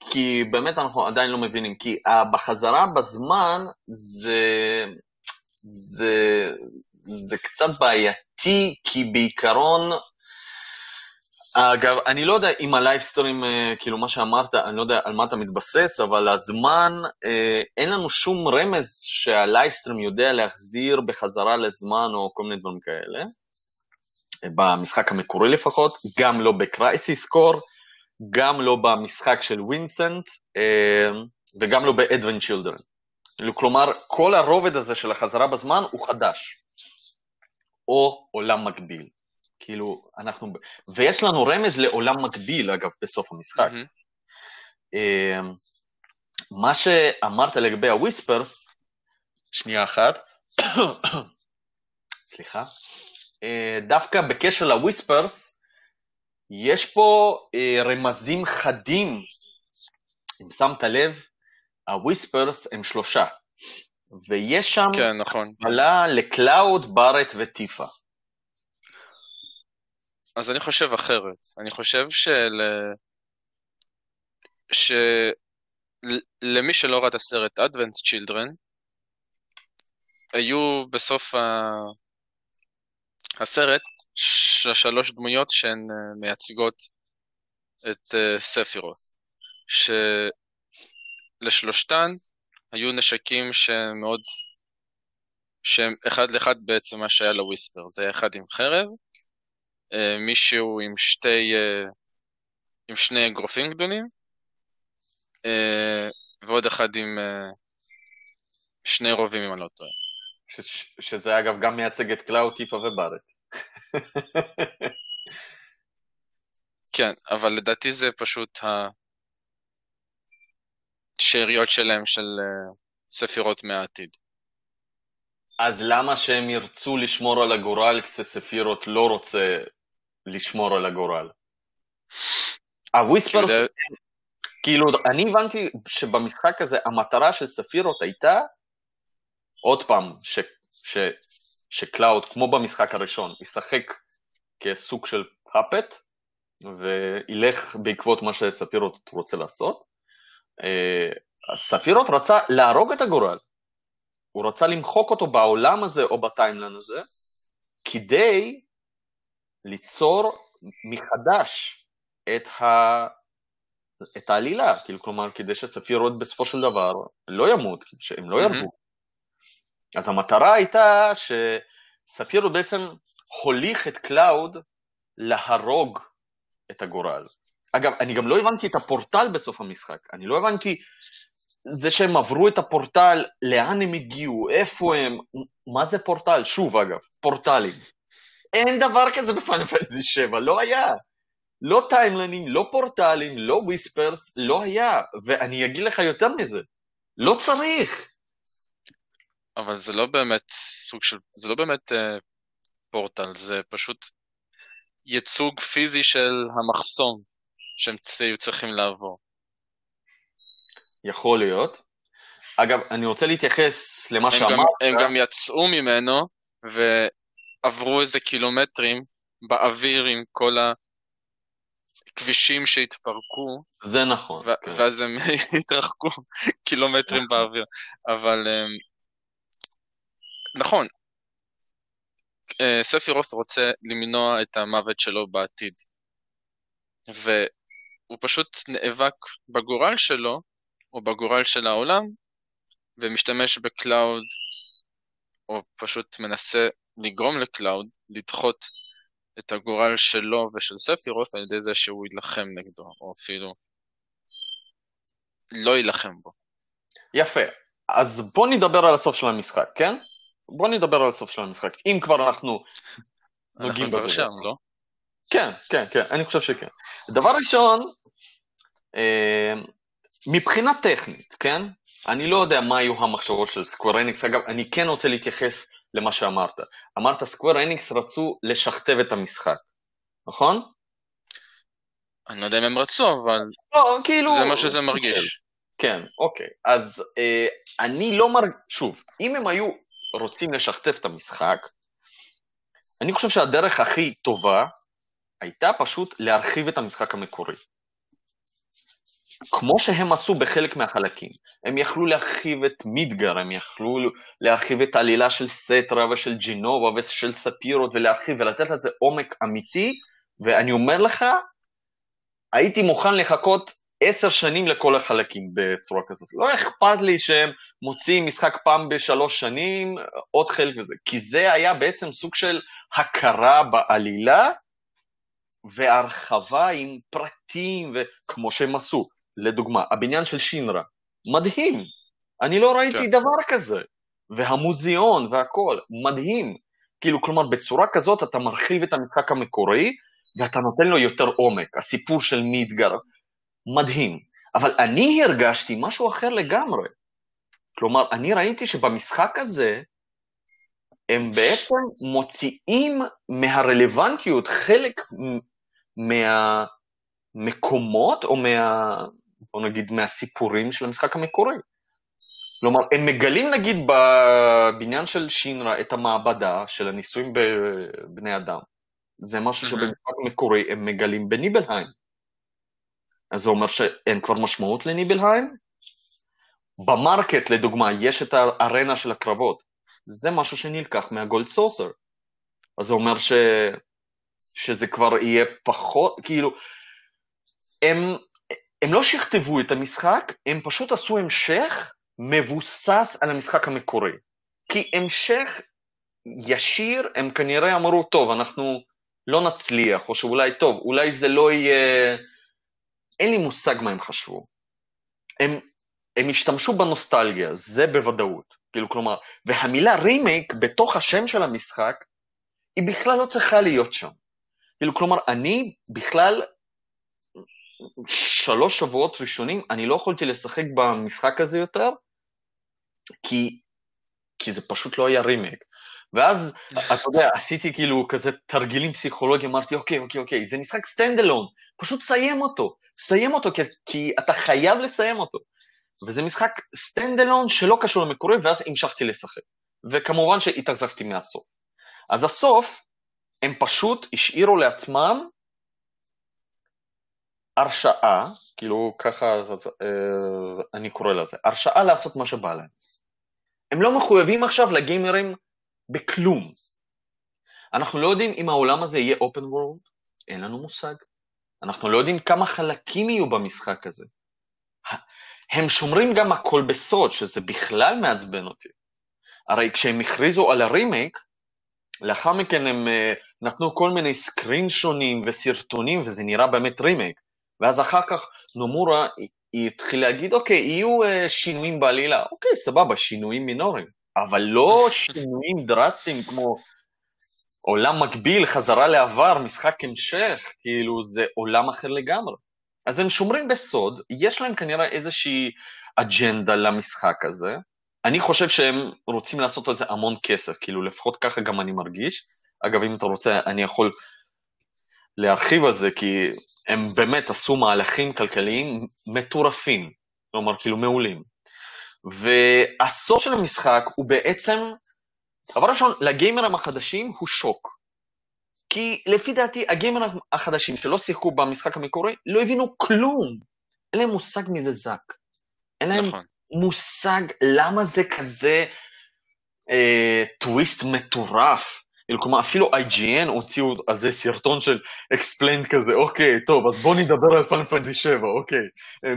כי באמת אנחנו עדיין לא מבינים. כי בחזרה בזמן זה, זה, זה קצת בעייתי, כי בעיקרון אגב, אני לא יודע אם ה Lifestream, אה, כאילו מה שאמרת, אני לא יודע על מה אתה מתבסס, אבל הזמן, אה, אין לנו שום רמז שה Lifestream יודע להחזיר בחזרה לזמן או כל מיני דברים כאלה. במשחק המקורי לפחות, גם לא ב Crisis Core, גם לא במשחק של וינסנט, אה, וגם לא ב-Advent Children. כלומר, כל הרובד הזה של החזרה בזמן הוא חדש, או עולם מקביל. כאילו, אנחנו... ויש לנו רמז לעולם מקביל, אגב, בסוף המשחק. Mm-hmm. מה שאמרת לגבי הוויספרס, שנייה אחת, סליחה, אה, דווקא בקשר לוויספרס, יש פה אה, רמזים חדים. אם שמת לב, הוויספרס הם שלושה, ויש שם כן, נכון. אלה קלאוד, בארט וטיפה. אז אני חושב אחרת. אני חושב של... של מי שלא ראה את הסרט Advent Children, היו בסוף ה... הסרט שלוש דמויות שהן אה, מייצגות את אה, ספירות, שלשלושתן היו נשקים שמאוד, שהם אחד לאחד בעצם מה שהיה לוויספר, זה היה אחד עם חרב אה, מישהו עם שתי, אה, עם שני אגרופים גדולים, אה, ועוד אחד עם שני רובים אם אני לא טועה. ש- שזה אגב גם מייצג את קלאו, טיפה ובארט. כן, אבל לדעתי זה פשוט השאריות שלהם של ספירות מהעתיד. אז למה שהם ירצו לשמור על הגורל כשספירות לא רוצה לשמור על הגורל. הוויספרס, כאילו, אני הבנתי שבמשחק הזה המטרה של ספירות הייתה, עוד פעם, ש, ש, שקלאוד, כמו במשחק הראשון, ישחק כסוג של פאפט, וילך בעקבות מה שספירות רוצה לעשות. אה, ספירות רצה להרוג את הגורל, הוא רצה למחוק אותו בעולם הזה או בטיימלן הזה, כדי ליצור מחדש את, ה... את העלילה, כאילו, כלומר, כדי שספירות בסופו של דבר לא ימות, שהם לא יהרגו. Mm-hmm. אז המטרה הייתה שספירות' בעצם הוליך את קלאוד להרוג את הגורל. אגב, אני גם לא הבנתי את הפורטל בסוף המשחק, אני לא הבנתי זה שהם עברו את הפורטל, לאן הם הגיעו, איפה הם, מה זה פורטל? שוב אגב, פורטלים. אין דבר כזה ב Final Fantasy 7, לא היה. לא time-ליינים, לא פורטלים, לא whispers, לא היה. ואני אגיד לך יותר מזה, לא צריך. אבל זה לא באמת סוג של, זה לא באמת uh, פורטל, זה פשוט ייצוג פיזי של המחסום שהם צריכים לעבור. יכול להיות, אגב, אני רוצה להתייחס למה שאמרת. הם גם יצאו ממנו ועברו איזה קילומטרים באוויר עם כל הכבישים שהתפרקו, זה נכון. ו- כן. ואז הם התרחקו קילומטרים באוויר. אבל אמ, נכון, אה, ספירות' רוצה למנוע את המוות שלו בעתיד. והוא פשוט נאבק בגורל שלו, או בגורל של העולם, ומשתמש בקלאוד, או פשוט מנסה לגרום לקלאוד לדחות את הגורל שלו ושל ספירות' על ידי זה שהוא יילחם נגדו, או אפילו לא יילחם בו. יפה. אז בוא נדבר על הסוף של המשחק, כן? בוא נדבר על הסוף של המשחק. אם כבר אנחנו נוגעים בזה. שם, לא? כן, כן, כן, אני חושב שכן. דבר ראשון, אה, מבחינה טכנית, כן? אני לא יודע מה היו המחשבות של סקוור אניקס. אגב, אני כן רוצה להתייחס למה שאמרת. אמרת סקוור אניקס רצו לשכתב את המשחק, נכון? אני לא יודע אם הם רצו, אבל לא, כאילו... זה מה שזה מרגיש. כן, אוקיי. אז אה, אני לא מרגיש... שוב, אם הם היו רוצים לשכתב את המשחק, אני חושב שהדרך הכי טובה הייתה פשוט להרחיב את המשחק המקורי. כמו שהם עשו בחלק מהחלקים. הם יכלו להרחיב את מידגר, הם יכלו להרחיב את העלילה של סטרה ושל ג'ינובה ושל ספירות ולהרחיב ולתת לזה עומק אמיתי, ואני אומר לך, הייתי מוכן לחכות עשר שנים לכל החלקים בצורה כזאת. לא אכפת לי שהם מוציאים משחק פעם בשלוש שנים, עוד חלק מזה, כי זה היה בעצם סוג של הכרה בעלילה והרחבה עם פרטים וכמו שהם עשו. לדוגמה, הבניין של שינרה, מדהים. אני לא ראיתי כן. דבר כזה. והמוזיאון והכל, מדהים. כאילו, כלומר, בצורה כזאת אתה מרחיב את המשחק המקורי, ואתה נותן לו יותר עומק. הסיפור של מידגר, מדהים. אבל אני הרגשתי משהו אחר לגמרי. כלומר, אני ראיתי שבמשחק הזה, הם בעצם מוציאים מהרלוונטיות חלק מהמקומות, או מה... בוא נגיד, מהסיפורים של המשחק המקורי. כלומר, הם מגלים נגיד בבניין של שינרה את המעבדה של הניסויים בבני אדם. זה משהו מהמם. שבמשחק המקורי הם מגלים בניבלהיים. אז זה אומר שאין כבר משמעות לניבלהיים? במרקט, לדוגמה, יש את הארנה של הקרבות. זה משהו שנלקח מהגולד סוסר. אז זה אומר ש... שזה כבר יהיה פחות, כאילו, הם, הם לא שכתבו את המשחק, הם פשוט עשו המשך מבוסס על המשחק המקורי. כי המשך ישיר, הם כנראה אמרו, טוב, אנחנו לא נצליח, או שאולי, טוב, אולי זה לא יהיה... אין לי מושג מה הם חשבו. הם, הם השתמשו בנוסטלגיה, זה בוודאות. כאילו, כלומר, והמילה רימייק בתוך השם של המשחק, היא בכלל לא צריכה להיות שם. כאילו, כלומר, אני בכלל, שלוש שבועות ראשונים, אני לא יכולתי לשחק במשחק הזה יותר, כי, כי זה פשוט לא היה רימייק. ואז, אתה יודע, עשיתי כאילו כזה תרגילים פסיכולוגיים, אמרתי, אוקיי, אוקיי, אוקיי, זה משחק stand alone, פשוט סיים אותו, סיים אותו, כי, כי אתה חייב לסיים אותו. וזה משחק stand alone שלא קשור למקורי, ואז המשכתי לשחק. וכמובן שהתאכזבתי מהסוף. אז הסוף, הם פשוט השאירו לעצמם הרשאה, כאילו ככה אה, אני קורא לזה, הרשאה לעשות מה שבא להם. הם לא מחויבים עכשיו לגיימרים בכלום. אנחנו לא יודעים אם העולם הזה יהיה open world, אין לנו מושג. אנחנו לא יודעים כמה חלקים יהיו במשחק הזה. הם שומרים גם הכל בסוד, שזה בכלל מעצבן אותי. הרי כשהם הכריזו על הרימייק, לאחר מכן הם uh, נתנו כל מיני סקרין שונים וסרטונים, וזה נראה באמת רימייק. ואז אחר כך נומורה היא התחילה להגיד, אוקיי, יהיו uh, שינויים בעלילה. אוקיי, סבבה, שינויים מינוריים. אבל לא שינויים דרסטיים כמו עולם מקביל, חזרה לעבר, משחק המשך, כאילו זה עולם אחר לגמרי. אז הם שומרים בסוד, יש להם כנראה איזושהי אג'נדה למשחק הזה. אני חושב שהם רוצים לעשות על זה המון כסף, כאילו לפחות ככה גם אני מרגיש. אגב, אם אתה רוצה, אני יכול להרחיב על זה, כי הם באמת עשו מהלכים כלכליים מטורפים, כלומר, כאילו מעולים. והסוף של המשחק הוא בעצם, דבר ראשון, לגיימרים החדשים הוא שוק. כי לפי דעתי, הגיימרים החדשים שלא שיחקו במשחק המקורי, לא הבינו כלום. אין להם מושג מי זה זאק. אין להם נכון. מושג למה זה כזה אה, טוויסט מטורף. כלומר, אפילו IGN הוציאו על זה סרטון של explained כזה, אוקיי, טוב, אז בואו נדבר על Final Fantasy 7, אוקיי. אה,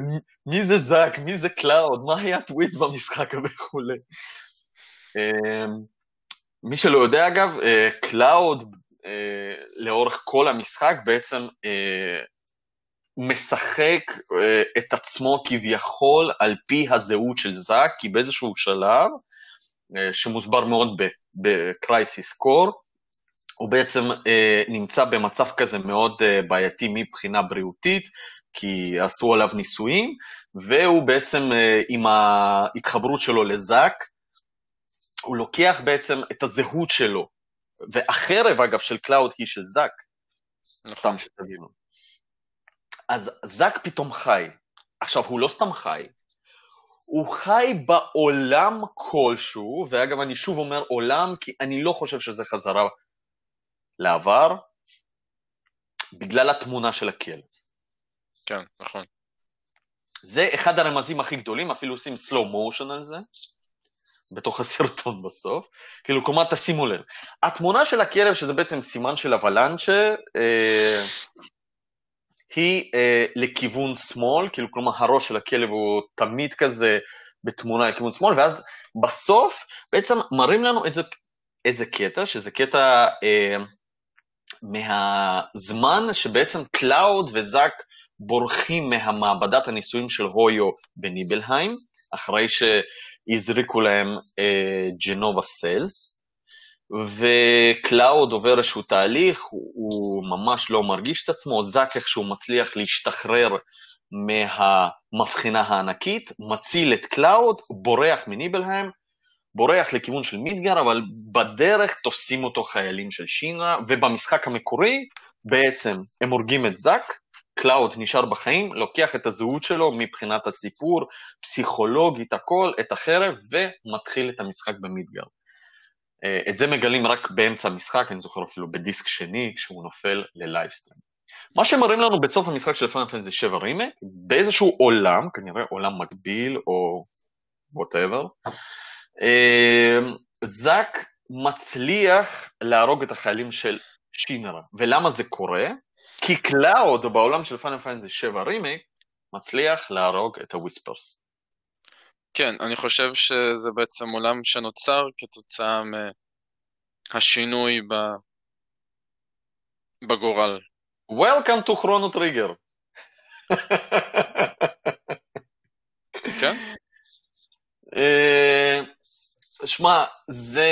מי זה זאק, מי זה קלאוד, מה היה טוויסט במשחק וכולי. אה, מי שלא יודע, אגב, קלאוד, לאורך כל המשחק בעצם משחק את עצמו כביכול על פי הזהות של זאק, כי באיזשהו שלב, שמוסבר מאוד ב-Crisis Core, הוא בעצם אה, נמצא במצב כזה מאוד אה, בעייתי מבחינה בריאותית, כי עשו עליו ניסויים, והוא בעצם אה, עם ההתחברות שלו לזאק, הוא לוקח בעצם את הזהות שלו, והחרב אגב של קלאוד היא של זאק, נכון. סתם שתבינו. אז זאק פתאום חי. עכשיו, הוא לא סתם חי, הוא חי בעולם כלשהו, ואגב, אני שוב אומר עולם, כי אני לא חושב שזה חזרה לעבר, בגלל התמונה של הכלב. כן, נכון. זה אחד הרמזים הכי גדולים, אפילו עושים slow motion על זה, בתוך הסרטון בסוף. כאילו, כלומר, תשימו לב. התמונה של הכלב, שזה בעצם סימן של אבלנצ'ה, אה, היא אה, לכיוון שמאל, כאילו, כלומר, הראש של הכלב הוא תמיד כזה בתמונה לכיוון שמאל, ואז בסוף בעצם מראים לנו איזה, איזה קטע, שזה קטע אה, מהזמן שבעצם קלאוד וזאק בורחים מהמעבדת הניסויים של הוג'ו בניבלהיים, אחרי שהזריקו להם אה, Jenova cells, וקלאוד עובר איזשהו תהליך, הוא ממש לא מרגיש את עצמו, זאק איכשהו מצליח להשתחרר מהמבחנה הענקית, מציל את קלאוד, בורח מניבלהיים, בורח לכיוון של מידגר, אבל בדרך תופסים אותו חיילים של שינרה, ובמשחק המקורי בעצם הם הורגים את זאק, קלאוד נשאר בחיים, לוקח את הזהות שלו מבחינת הסיפור, פסיכולוגית, הכל, את החרב, ומתחיל את המשחק במידגר. אה, את זה מגלים רק באמצע המשחק, אני זוכר אפילו בדיסק שני, כשהוא נופל ל-Lifestream. מה שמראים לנו בסוף המשחק של Final Fantasy 7 רימק, באיזשהו עולם, כנראה עולם מקביל או whatever, אה, זאק מצליח להרוג את החיילים של שינרה. ולמה זה קורה? כי קלאוד בעולם של Final Fantasy 7 רימק מצליח להרוג את ה-whispers. כן, אני חושב שזה בעצם עולם שנוצר כתוצאה מהשינוי ב... בגורל. Welcome to Chrono Trigger. כן? אה, שמע, זה,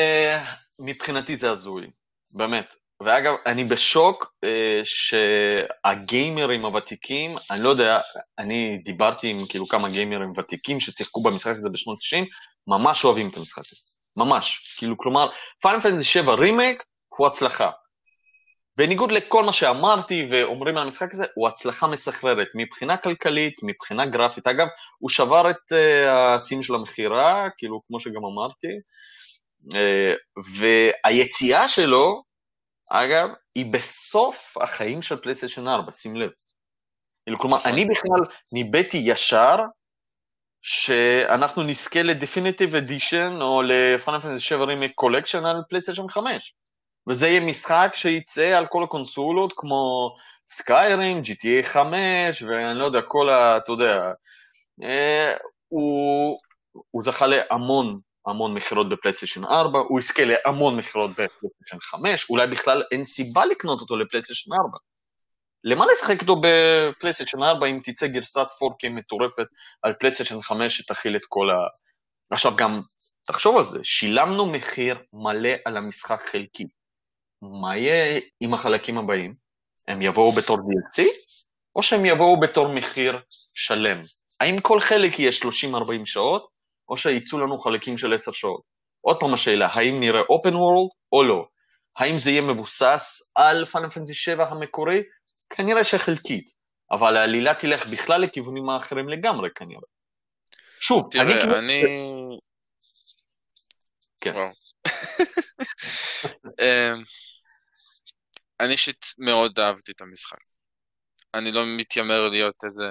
מבחינתי זה הזוי, באמת. ואגב, אני בשוק אה, שהגיימרים הוותיקים, אני לא יודע, אני דיברתי עם כאילו כמה גיימרים ותיקים ששיחקו במשחק הזה בשנות ה-90, ממש אוהבים את המשחק הזה, ממש. כאילו, כלומר, פיינל פנטסי 7 רימייק הוא הצלחה. בניגוד לכל מה שאמרתי ואומרים על המשחק הזה, הוא הצלחה מסחררת מבחינה כלכלית, מבחינה גרפית. אגב, הוא שבר את uh, השיא של המכירה, כאילו, כמו שגם אמרתי, uh, והיציאה שלו, אגב, היא בסוף החיים של פלייסטיישן 4, שים לב. כאילו, כלומר, אני בכלל ניבאתי ישר שאנחנו נזכה ל-definitive edition או ל-Final Fantasy 7 Remake collection על פלייסטיישן 5. וזה יהיה משחק שייצא על כל הקונסולות כמו סקיירים, GTA 5 ואני לא יודע, כל ה... אתה יודע, אה, הוא, הוא זכה להמון המון מכירות בפלייסטיישן 4, הוא יזכה להמון מכירות בפלייסטיישן 5, אולי בכלל אין סיבה לקנות אותו לפלייסטיישן 4. למה לשחק אותו בפלייסטיישן 4 אם תצא גרסת 4K מטורפת על פלייסטיישן 5 שתכיל את כל ה... עכשיו גם, תחשוב על זה, שילמנו מחיר מלא על המשחק חלקי. מה יהיה עם החלקים הבאים? הם יבואו בתור DLC, או שהם יבואו בתור מחיר שלם? האם כל חלק יהיה 30-40 שעות, או שיצאו לנו חלקים של 10 שעות? עוד פעם השאלה, האם נראה open world או לא? האם זה יהיה מבוסס על פאנל פנטסי 7 המקורי? כנראה שחלקית, אבל העלילה תלך בכלל לכיוונים האחרים לגמרי כנראה. שוב, תראה, אני כאילו... אני... כן. אמ, אני אישית מאוד אהבתי את המשחק. אני לא מתיימר להיות איזה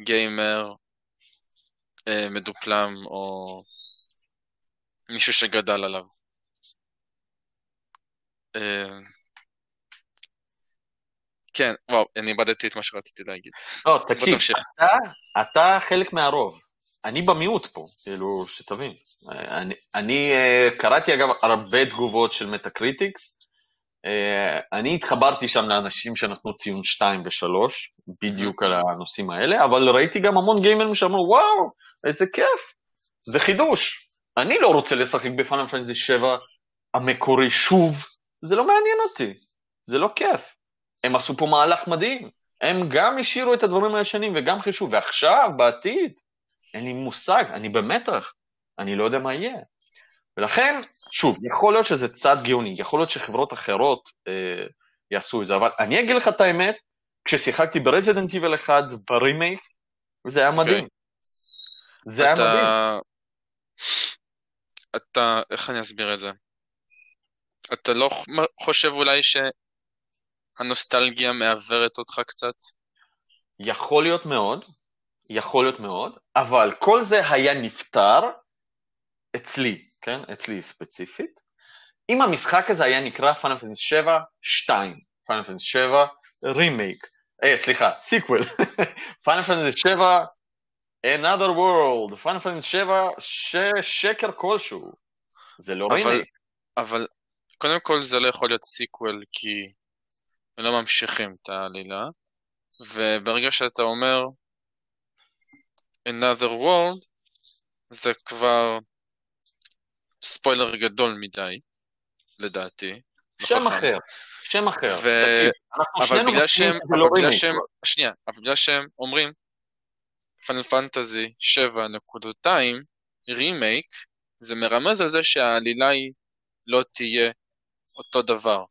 גיימר מדופלם או מישהו שגדל עליו. אה, כן, וואו, אני איבדתי את מה שרציתי להגיד. לא, תקשיב. אתה, אתה חלק מהרוב. אני במיעוט פה, כאילו, שתבין. אני, אני uh, קראתי אגב הרבה תגובות של מטה-קריטיקס. Uh, אני התחברתי שם לאנשים שנתנו ציון 2 ו-3, בדיוק על הנושאים האלה, אבל ראיתי גם המון גיימרים שאמרו, וואו, איזה כיף, זה חידוש. אני לא רוצה לשחק ב Final Fantasy 7 המקורי שוב, זה לא מעניין אותי, זה לא כיף. הם עשו פה מהלך מדהים. הם גם השאירו את הדברים הישנים וגם חישוב, ועכשיו, בעתיד, אין לי מושג, אני במתח, אני לא יודע מה יהיה. ולכן, שוב, יכול להיות שזה צעד גאוני, יכול להיות שחברות אחרות אה, יעשו את זה, אבל אני אגיד לך את האמת, כששיחקתי ברזידנט איבל 1 ברימייק, זה היה מדהים. Okay. זה היה אתה... מדהים. אתה, איך אני אסביר את זה? אתה לא חושב אולי שהנוסטלגיה מעוורת אותך קצת? יכול להיות מאוד, יכול להיות מאוד, אבל כל זה היה נפתר אצלי, כן? אצלי ספציפית. אם המשחק הזה היה נקרא Final Fantasy 7, 2, Final Fantasy 7, רימייק, אה, סליחה, sequel, Final Fantasy 7, another world, Final Fantasy 7, ש... שקר כלשהו. זה לא אבל, רימייק. אבל קודם כל זה לא יכול להיות sequel כי הם לא ממשיכים את העלילה, וברגע שאתה אומר another world, זה כבר ספוילר גדול מדי, לדעתי. שם נכון. אחר, שם אחר. ו... תקשיב, אנחנו אבל בגלל שהם, לא אבל בגלל. שהם, שנייה, אבל בגלל שהם אומרים פאנל פנטזי 7 נקודותיים רימייק, זה מרמז על זה שהעלילה היא לא תהיה אותו דבר.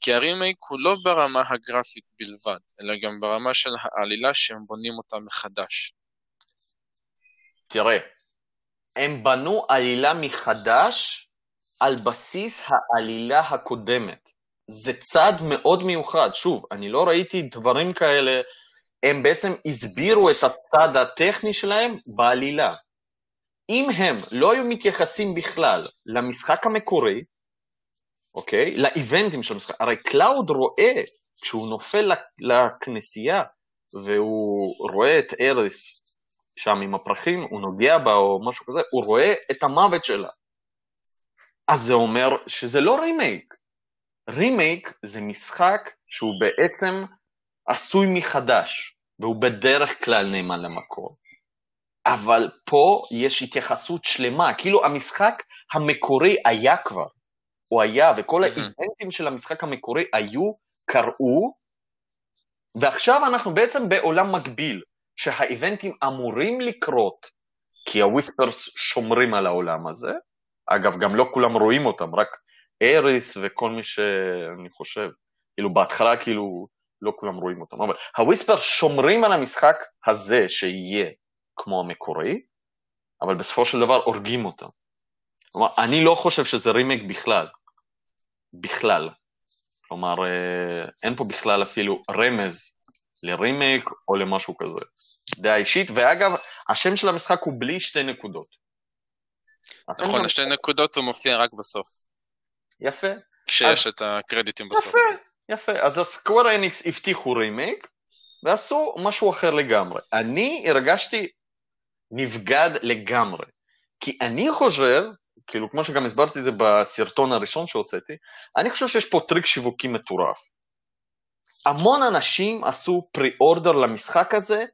כי הרימייק הוא לא ברמה הגרפית בלבד, אלא גם ברמה של העלילה שהם בונים אותה מחדש. תראה, הם בנו עלילה מחדש על בסיס העלילה הקודמת. זה צעד מאוד מיוחד. שוב, אני לא ראיתי דברים כאלה, הם בעצם הסבירו את הצד הטכני שלהם בעלילה. אם הם לא היו מתייחסים בכלל למשחק המקורי, אוקיי? לאיבנטים של המשחק, הרי קלאוד רואה, כשהוא נופל לכנסייה, והוא רואה את אריס שם עם הפרחים, הוא נוגע בה או משהו כזה, הוא רואה את המוות שלה. אז זה אומר שזה לא רימייק. רימייק זה משחק שהוא בעצם עשוי מחדש, והוא בדרך כלל נאמן למקור. אבל פה יש התייחסות שלמה, כאילו המשחק המקורי היה כבר, הוא היה, וכל האיבנטים של המשחק המקורי היו, קראו, ועכשיו אנחנו בעצם בעולם מקביל, שהאיבנטים אמורים לקרות, כי הוויספרס שומרים על העולם הזה, אגב, גם לא כולם רואים אותם, רק אריס וכל מי שאני חושב, כאילו בהתחלה כאילו לא כולם רואים אותם, אבל ה whispers שומרים על המשחק הזה שיהיה כמו המקורי, אבל בסופו של דבר הורגים אותם. כלומר, אני לא חושב שזה רימייק בכלל. בכלל. כלומר, אין פה בכלל אפילו רמז לרימייק או למשהו כזה. דעה אישית, ואגב, השם של המשחק הוא בלי שתי נקודות. נכון, השתי נקודות הוא מופיע רק בסוף. יפה. כשיש את הקרדיטים בסוף. יפה, יפה. אז ה Square Enix הבטיחו רימייק, ועשו משהו אחר לגמרי. אני הרגשתי נבגד לגמרי. כי אני חושב, כאילו כמו שגם הסברתי את זה בסרטון הראשון שהוצאתי, אני חושב שיש פה טריק שיווקי מטורף. המון אנשים עשו pre-order למשחק הזה,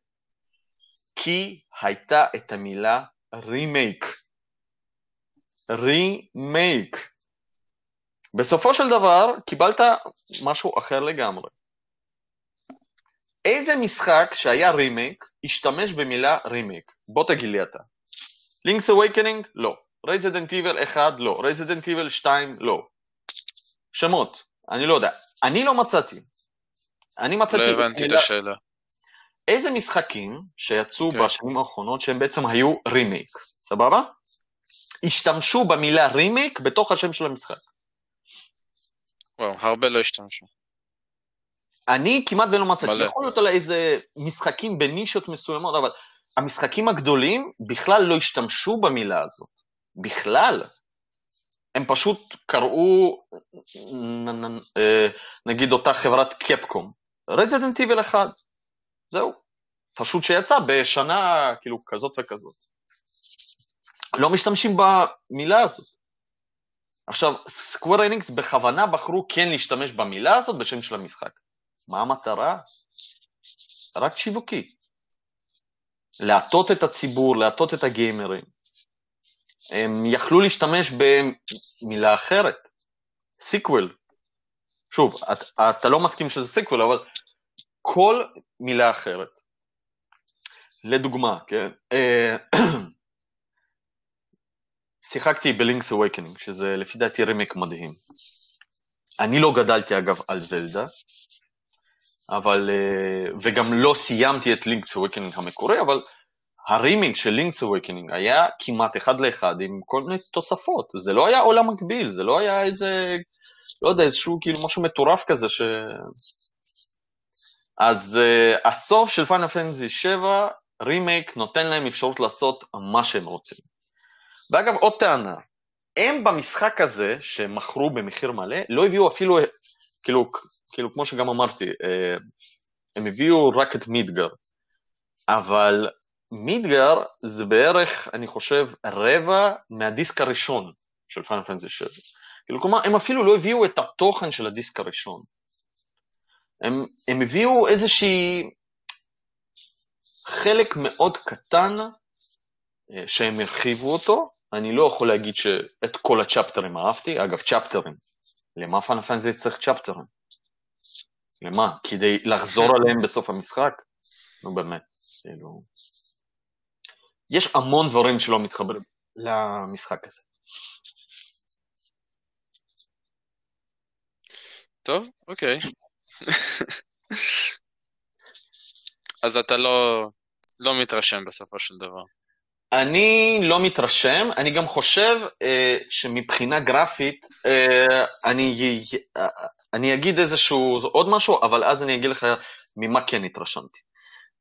כי הייתה את המילה רימייק. רימייק. בסופו של דבר קיבלת משהו אחר לגמרי. איזה משחק שהיה רימייק השתמש במילה רימייק? בוא תגיד לי אתה. Link's Awakening? לא. Resident Evil 1? לא. Resident Evil 2? לא. שמות, אני לא יודע. אני לא מצאתי. אני מצאתי... לא הבנתי את השאלה. איזה משחקים שיצאו כן. בשנים האחרונות שהם בעצם היו רימייק, סבבה? השתמשו במילה רימייק בתוך השם של המשחק. וואו, הרבה לא השתמשו. אני כמעט ולא מצאתי, מלא. יכול להיות על איזה משחקים בנישות מסוימות, אבל המשחקים הגדולים בכלל לא השתמשו במילה הזאת. בכלל. הם פשוט קראו, אה, נגיד אותה חברת קפקום, רזידנט איבל 1, זהו. פשוט שיצא בשנה כאילו כזאת וכזאת. לא משתמשים במילה הזאת. עכשיו, סקוור אניקס בכוונה בחרו כן להשתמש במילה הזאת בשם של המשחק. מה המטרה? רק שיווקי. להטות את הציבור, להטות את הגיימרים. הם יכלו להשתמש במילה אחרת, sequel. שוב, את, אתה לא מסכים שזה sequel, אבל כל מילה אחרת. לדוגמה, כן, אה, שיחקתי ב Link's Awakening, שזה לפי דעתי רימייק מדהים. אני לא גדלתי אגב על זלדה, אבל, אה, וגם לא סיימתי את Link's Awakening המקורי, אבל הרימייק של Link's Awakening היה כמעט אחד לאחד עם כל מיני תוספות. זה לא היה עולם מקביל, זה לא היה איזה, לא יודע, איזשהו כאילו משהו מטורף כזה ש... אז uh, הסוף של Final Fantasy 7, רימייק נותן להם אפשרות לעשות מה שהם רוצים. ואגב, עוד טענה, הם במשחק הזה, שמכרו במחיר מלא, לא הביאו אפילו, כאילו, כאילו כמו שגם אמרתי, אה, הם הביאו רק את מידגר, אבל מידגר זה בערך, אני חושב, רבע מהדיסק הראשון של Final Fantasy 7. כאילו, כלומר, הם אפילו לא הביאו את התוכן של הדיסק הראשון. הם, הם הביאו איזושהי חלק מאוד קטן אה, שהם הרחיבו אותו, אני לא יכול להגיד שאת כל הצ'פטרים אהבתי, אגב צ'פטרים, למה Final Fantasy צריך צ'פטרים? למה? כדי לחזור עליהם בסוף המשחק? נו באמת, כאילו... יש המון דברים שלא מתחברים למשחק הזה. טוב, אוקיי. אז אתה לא, לא מתרשם בסופו של דבר. אני לא מתרשם, אני גם חושב אה, שמבחינה גרפית, אה, אני, אה, אני אגיד איזשהו עוד משהו, אבל אז אני אגיד לך ממה כן התרשמתי.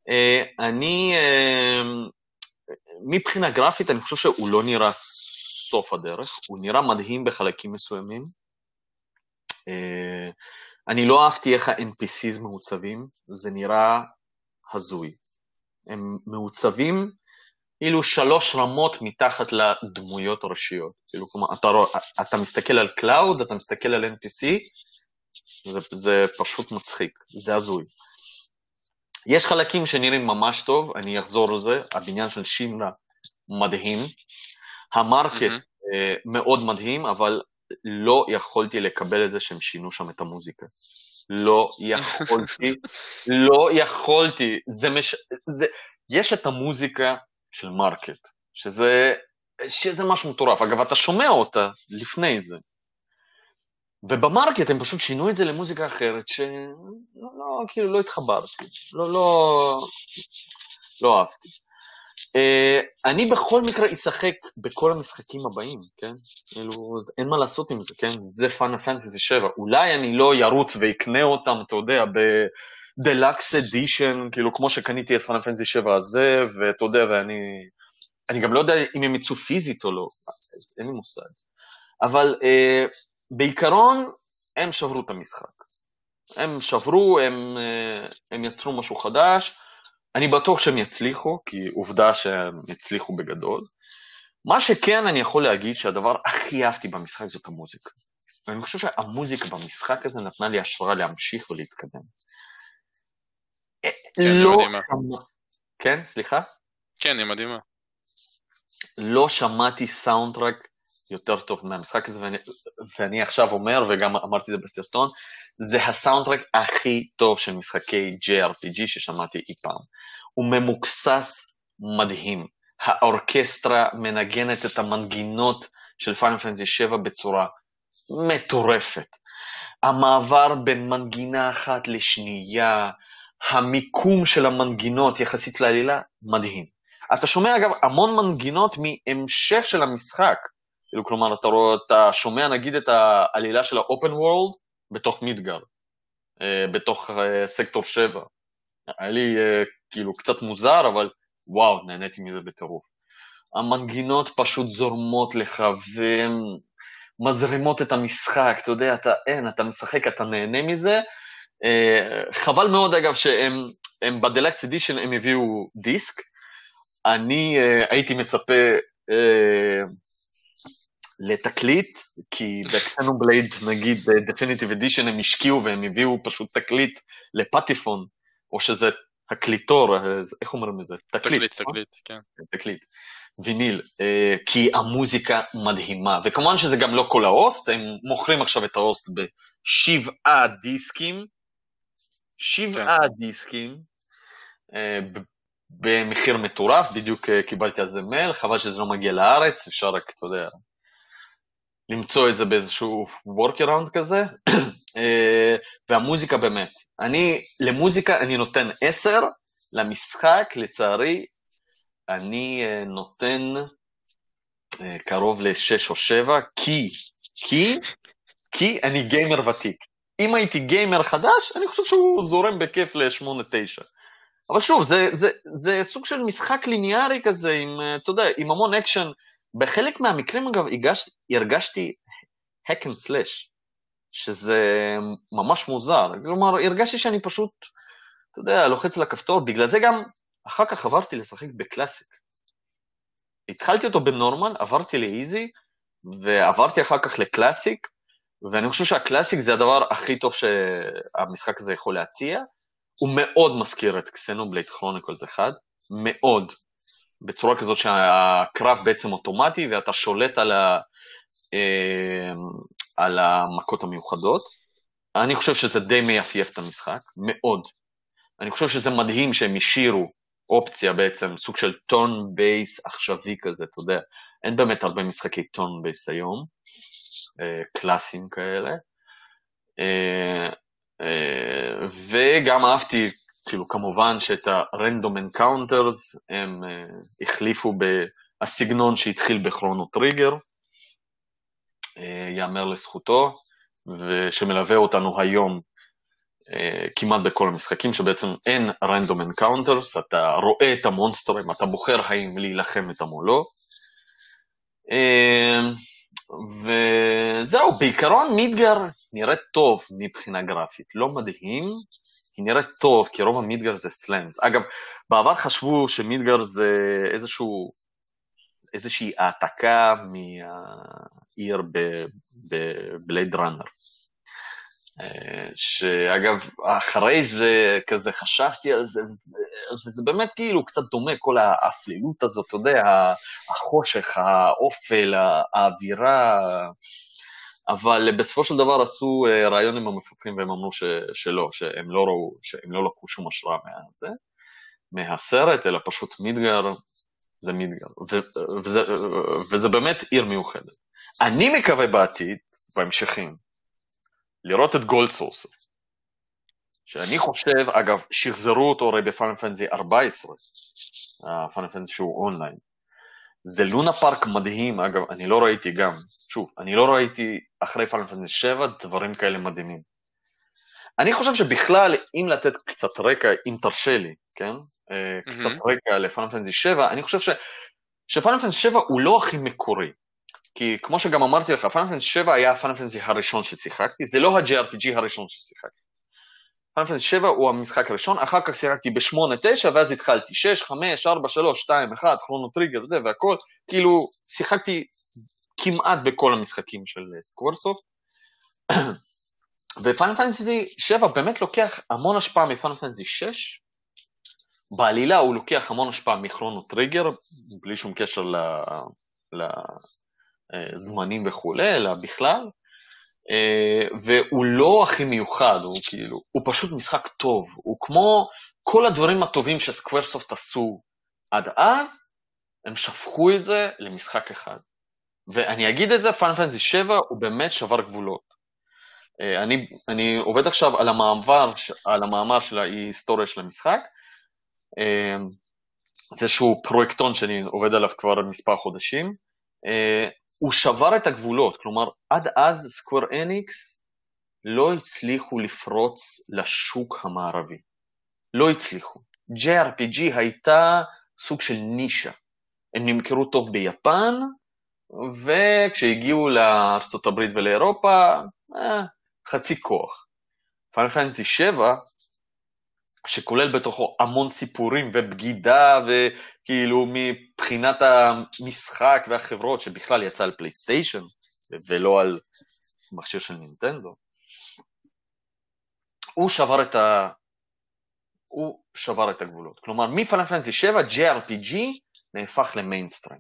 אה, אני, אה, מבחינה גרפית, אני חושב שהוא לא נראה סוף הדרך, הוא נראה מדהים בחלקים מסוימים. אה, אני לא אהבתי איך ה-NPCs מעוצבים, זה נראה הזוי. הם מעוצבים כאילו שלוש רמות מתחת לדמויות הראשיות. כאילו, כלומר, אתה, אתה מסתכל על קלאוד, אתה מסתכל על NPC, זה, זה פשוט מצחיק, זה הזוי. יש חלקים שנראים ממש טוב, אני אחזור לזה, הבניין של שינרה מדהים, ה market mm-hmm. מאוד מדהים, אבל לא יכולתי לקבל את זה שהם שינו שם את המוזיקה. לא יכולתי, לא יכולתי, זה מש... זה... יש את המוזיקה של market, שזה, שזה משהו מטורף. אגב, אתה שומע אותה לפני זה. ובמרקט הם פשוט שינו את זה למוזיקה אחרת, שלא, לא, כאילו, לא התחברתי, לא, לא, לא אהבתי. Uh, אני בכל מקרה אשחק בכל המשחקים הבאים, כן? כאילו, אין מה לעשות עם זה, כן? זה פאנל פנטסי 7. אולי אני לא ירוץ ואקנה אותם, אתה יודע, בדלקס אדישן, כאילו, כמו שקניתי את פאנל פנטסי 7 הזה, ואתה יודע, ואני... אני גם לא יודע אם הם יצאו פיזית או לא, אין לי מושג. אבל uh, בעיקרון, הם שברו את המשחק. הם שברו, הם, uh, הם יצרו משהו חדש, אני בטוח שהם יצליחו, כי עובדה שהם יצליחו בגדול. מה שכן אני יכול להגיד שהדבר הכי אהבתי במשחק זאת המוזיקה. ואני חושב שהמוזיקה במשחק הזה נתנה לי השראה להמשיך ולהתקדם. כן, לא... כן, סליחה? כן, היא מדהימה. לא שמעתי סאונדטרק יותר טוב מהמשחק הזה, ואני, ואני עכשיו אומר, וגם אמרתי את זה בסרטון, זה הסאונדטרק הכי טוב של משחקי JRPG ששמעתי אי פעם. הוא ממוקסס מדהים. האורקסטרה מנגנת את המנגינות של Final Fantasy 7 בצורה מטורפת. המעבר בין מנגינה אחת לשנייה, המיקום של המנגינות יחסית לעלילה, מדהים. אתה שומע אגב המון מנגינות מהמשך של המשחק. כאילו, כלומר, אתה, רואה, אתה שומע נגיד את העלילה של האופן וורלד בתוך מידגר, אה, בתוך אה, סקטור 7. היה לי אה, כאילו קצת מוזר, אבל וואו, נהניתי מזה בטירוף. המנגינות פשוט זורמות לך ומזרימות את המשחק, אתה יודע, אתה אין, אתה משחק, אתה נהנה מזה. חבל מאוד אגב שהם ב Deluxe Edition הם הביאו דיסק, אני הייתי מצפה לתקליט, כי ב Xenoblade, נגיד, ב-Definitive Edition הם השקיעו והם הביאו פשוט תקליט לפטיפון, או שזה תקליטור, איך אומרים את זה? תקליט, תקליט, נכון? תקליט כן. תקליט. ויניל, אה, כי המוזיקה מדהימה, וכמובן שזה גם לא כל ה OST, הם מוכרים עכשיו את ה OST בשבעה דיסקים, שבעה כן. דיסקים, uh, במחיר מטורף, בדיוק אה, קיבלתי על זה מייל, חבל שזה לא מגיע לארץ, אפשר רק, אתה יודע, למצוא את זה באיזשהו workaround כזה, אה, והמוזיקה באמת. אני, למוזיקה אני נותן 10, למשחק, לצערי, אני אה, נותן קרוב ל-6 או 7, כי, כי, כי אני גיימר ותיק. אם הייתי גיימר חדש, אני חושב שהוא זורם בכיף ל-8-9. אבל שוב, זה, זה, זה סוג של משחק ליניארי כזה, עם, אה, אתה יודע, עם המון אקשן. בחלק מהמקרים, אגב, הגש, הרגשתי hack and slash, שזה ממש מוזר. כלומר, הרגשתי שאני פשוט, אתה יודע, לוחץ על הכפתור, בגלל זה גם אחר כך עברתי לשחק ב classic. התחלתי אותו ב normal, עברתי ל easy, ועברתי אחר כך ל classic, ואני חושב שה classic זה הדבר הכי טוב שהמשחק הזה יכול להציע, הוא מאוד מזכיר את Xenoblade Chronicles 1, מאוד, בצורה כזאת שהקרב בעצם אוטומטי ואתה שולט על, ה, אה, על המכות המיוחדות. אני חושב שזה די מייפייף את המשחק, מאוד. אני חושב שזה מדהים שהם השאירו אופציה בעצם, סוג של turn base עכשווי כזה, אתה יודע. אין באמת הרבה משחקי turn base היום, אה, קלאסיים כאלה. אה, אה, וגם אהבתי, כאילו כמובן שאת ה-Random Encounters הם אה, החליפו בסגנון שהתחיל ב Chrono Trigger, אה, יאמר לזכותו, ושמלווה אותנו היום כמעט בכל המשחקים, שבעצם אין Random Encounters, אתה רואה את המונסטרים, אתה בוחר האם להילחם איתם או לא. וזהו, בעיקרון מידגר נראית טוב מבחינה גרפית, לא מדהים, היא נראית טוב, כי רוב המידגר זה סלאמס. אגב, בעבר חשבו שמידגר זה איזשהו, איזושהי העתקה מהעיר בבלייד ראנר. שאגב, אחרי זה כזה חשבתי על זה, וזה באמת כאילו קצת דומה, כל האפלילות הזאת, אתה יודע, החושך, האופל, האווירה, אבל בסופו של דבר עשו אה, רעיון עם המפתחים והם אמרו ש, שלא, שהם לא ראו, שהם לא לקחו שום השראה מהזה, מהסרט, אלא פשוט מידגר, זה מידגר, ו, וזה, וזה באמת עיר מיוחדת. אני מקווה בעתיד, בהמשכים, לראות את גולד סורסר. שאני חושב, אגב, שחזרו אותו הרי בפאנל פנזי 14, הפאנל פנזי שהוא אונליין. זה לונה פארק מדהים, אגב, אני לא ראיתי גם, שוב, אני לא ראיתי אחרי פאנל פנזי 7 דברים כאלה מדהימים. אני חושב שבכלל, אם לתת קצת רקע, אם תרשה לי, כן? Mm-hmm. קצת רקע לפאנל פנזי 7, אני חושב ש... שפאנל פנזי 7 הוא לא הכי מקורי. כי כמו שגם אמרתי לך, פאנל פנטסי 7 היה הפאנל פנטסי הראשון ששיחקתי, זה לא ה-JRPG הראשון ששיחקתי. Fantasy 7 הוא המשחק הראשון, אחר כך שיחקתי ב-8-9 ואז התחלתי. 6, 5, 4, 3, 2, 1, Chrono Trigger זה והכל, כאילו שיחקתי כמעט בכל המשחקים של Squaresoft. ו Final Fantasy 7 באמת לוקח המון השפעה מ Final Fantasy 6, בעלילה הוא לוקח המון השפעה מ Chrono Trigger, בלי שום קשר ל... ל... אה, וכולי, אלא בכלל, אה, והוא לא הכי מיוחד, הוא כאילו, הוא פשוט משחק טוב, הוא כמו כל הדברים הטובים שסקוורסופט עשו עד אז, הם שפכו את זה למשחק אחד. ואני אגיד את זה, פאנל פנטסי 7 הוא באמת שבר גבולות. אה, אני, אני עובד עכשיו על המעבר, על המאמר של ההיסטוריה של המשחק. אה, זה איזשהו פרויקטון שאני עובד עליו כבר מספר חודשים. הוא שבר את הגבולות, כלומר, עד אז Square Enix לא הצליחו לפרוץ לשוק המערבי. לא הצליחו. JRPG הייתה סוג של נישה. הם נמכרו טוב ביפן, וכשהגיעו לארה"ב ולאירופה, אה, חצי כוח. Final Fantasy 7, שכולל בתוכו המון סיפורים ובגידה, וכאילו מבחינת המשחק והחברות, שבכלל יצא על פלייסטיישן, ולא על מכשיר של נינטנדו, הוא שבר את ה... הוא שבר את הגבולות. כלומר, מפאנל פנטסי 7, JRPG נהפך למיינסטרים.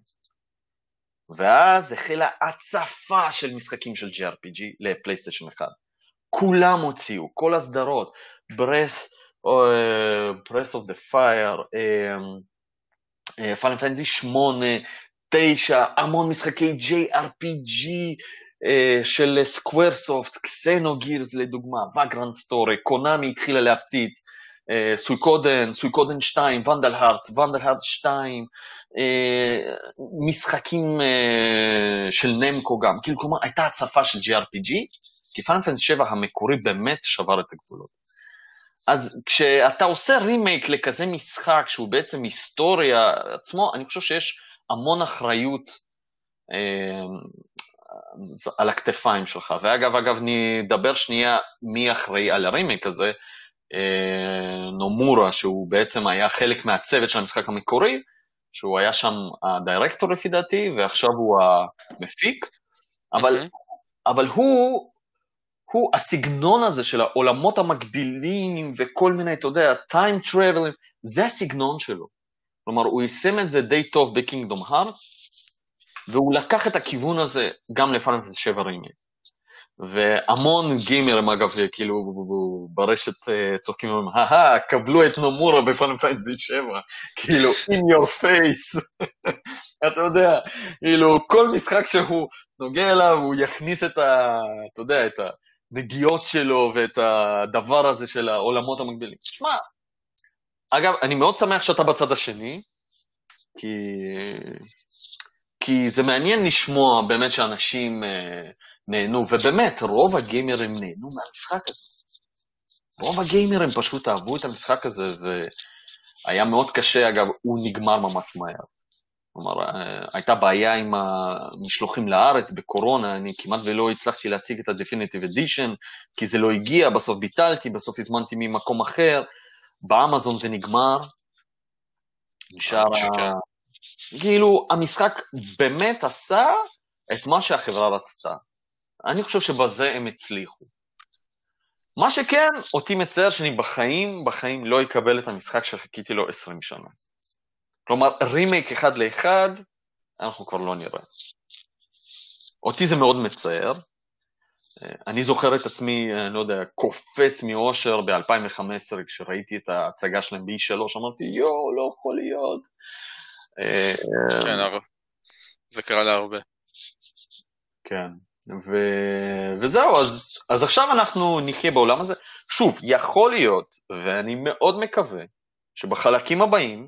ואז החלה הצפה של משחקים של JRPG לפלייסטיישן 1. כולם הוציאו, כל הסדרות, Breath, uh, Breath of the Fire, Final Fantasy 8, 9, המון משחקי JRPG אה, של Squaresoft, Xenogears לדוגמה, Vagrant Story, Konami התחילה להפציץ, אה, Suikoden, Suikoden 2, Vandal Hearts, Vandal Hearts 2, אה, משחקים אה, של Namco גם, כאילו כלומר הייתה הצפה של JRPG, כי Final Fantasy 7 המקורי באמת שבר את הגבולות. אז כשאתה עושה רימייק לכזה משחק שהוא בעצם היסטוריה עצמו, אני חושב שיש המון אחריות אה, על הכתפיים שלך. ואגב, אגב, נדבר שנייה מי אחראי על הרימייק הזה. אה, נומורה, שהוא בעצם היה חלק מהצוות של המשחק המקורי, שהוא היה שם הדירקטור לפי דעתי, ועכשיו הוא המפיק, אבל, okay. אבל הוא, הוא, הסגנון הזה של העולמות המקבילים וכל מיני, אתה יודע, time traveling, זה הסגנון שלו. כלומר, הוא יישם את זה די טוב בקינגדום הארטס, והוא לקח את הכיוון הזה גם לפאנל 7 רימייק. והמון גיימרים אגב, כאילו ברשת אה, צוחקים ואומרים, אהה, קבלו את נומורה פיינטזי 7, כאילו, in your face. אתה יודע, כאילו, כל משחק שהוא נוגע אליו, הוא יכניס את ה... אתה יודע, את הנגיעות שלו ואת הדבר הזה של העולמות המקבילים. שמע, אגב, אני מאוד שמח שאתה בצד השני, כי... כי זה מעניין לשמוע באמת שאנשים... Uh, נהנו, ובאמת, רוב הגיימרים נהנו מהמשחק הזה. רוב הגיימרים פשוט אהבו את המשחק הזה, והיה מאוד קשה, אגב, הוא נגמר ממש מהר. כלומר, אה, הייתה בעיה עם המשלוחים לארץ בקורונה, אני כמעט ולא הצלחתי להשיג את ה-Definitive Edition, כי זה לא הגיע, בסוף ביטלתי, בסוף הזמנתי ממקום אחר, באמזון זה נגמר, נשאר... ה... כאילו, המשחק באמת עשה את מה שהחברה רצתה. אני חושב שבזה הם הצליחו. מה שכן, אותי מצער שאני בחיים, בחיים לא אקבל את המשחק שחיכיתי לו 20 שנה. כלומר, רימייק אחד לאחד, אנחנו כבר לא נראה. אותי זה מאוד מצער. אני זוכר את עצמי, אני לא יודע, קופץ מאושר ב-2015, כשראיתי את ההצגה שלהם ב-E3, אמרתי, יואו, לא יכול להיות. כן, זה קרה להרבה. כן. ו... וזהו, אז, אז עכשיו אנחנו נחיה בעולם הזה. שוב, יכול להיות, ואני מאוד מקווה, שבחלקים הבאים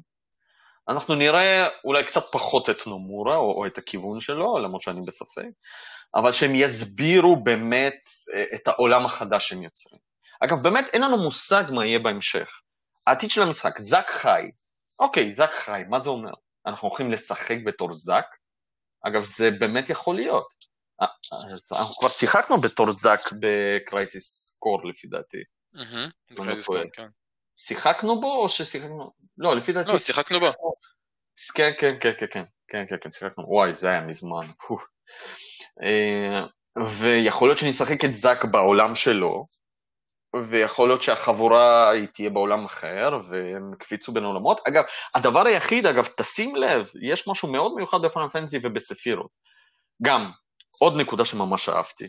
אנחנו נראה אולי קצת פחות את נומורה, או, או את הכיוון שלו, למרות שאני בספק, אבל שהם יסבירו באמת אה, את העולם החדש שהם יוצרים. אגב, באמת אין לנו מושג מה יהיה בהמשך. העתיד של המשחק, זק חי. אוקיי, זק חי, מה זה אומר? אנחנו הולכים לשחק בתור זק? אגב, זה באמת יכול להיות. אנחנו כבר שיחקנו בתור זאק בקרייסיס קור לפי דעתי. כן. שיחקנו בו או ששיחקנו? לא, לפי דעתי... לא, שיחקנו בו. כן, כן, כן, כן, כן, כן, כן, כן, שיחקנו. וואי, זה היה מזמן. אה, ויכול להיות שנשחק את זאק בעולם שלו, ויכול להיות שהחבורה היא תהיה בעולם אחר, והם יקפיצו בין עולמות. אגב, הדבר היחיד, אגב, תשים לב, יש משהו מאוד מיוחד בפאנל פנטסי ובספירות. גם, עוד נקודה שממש אהבתי.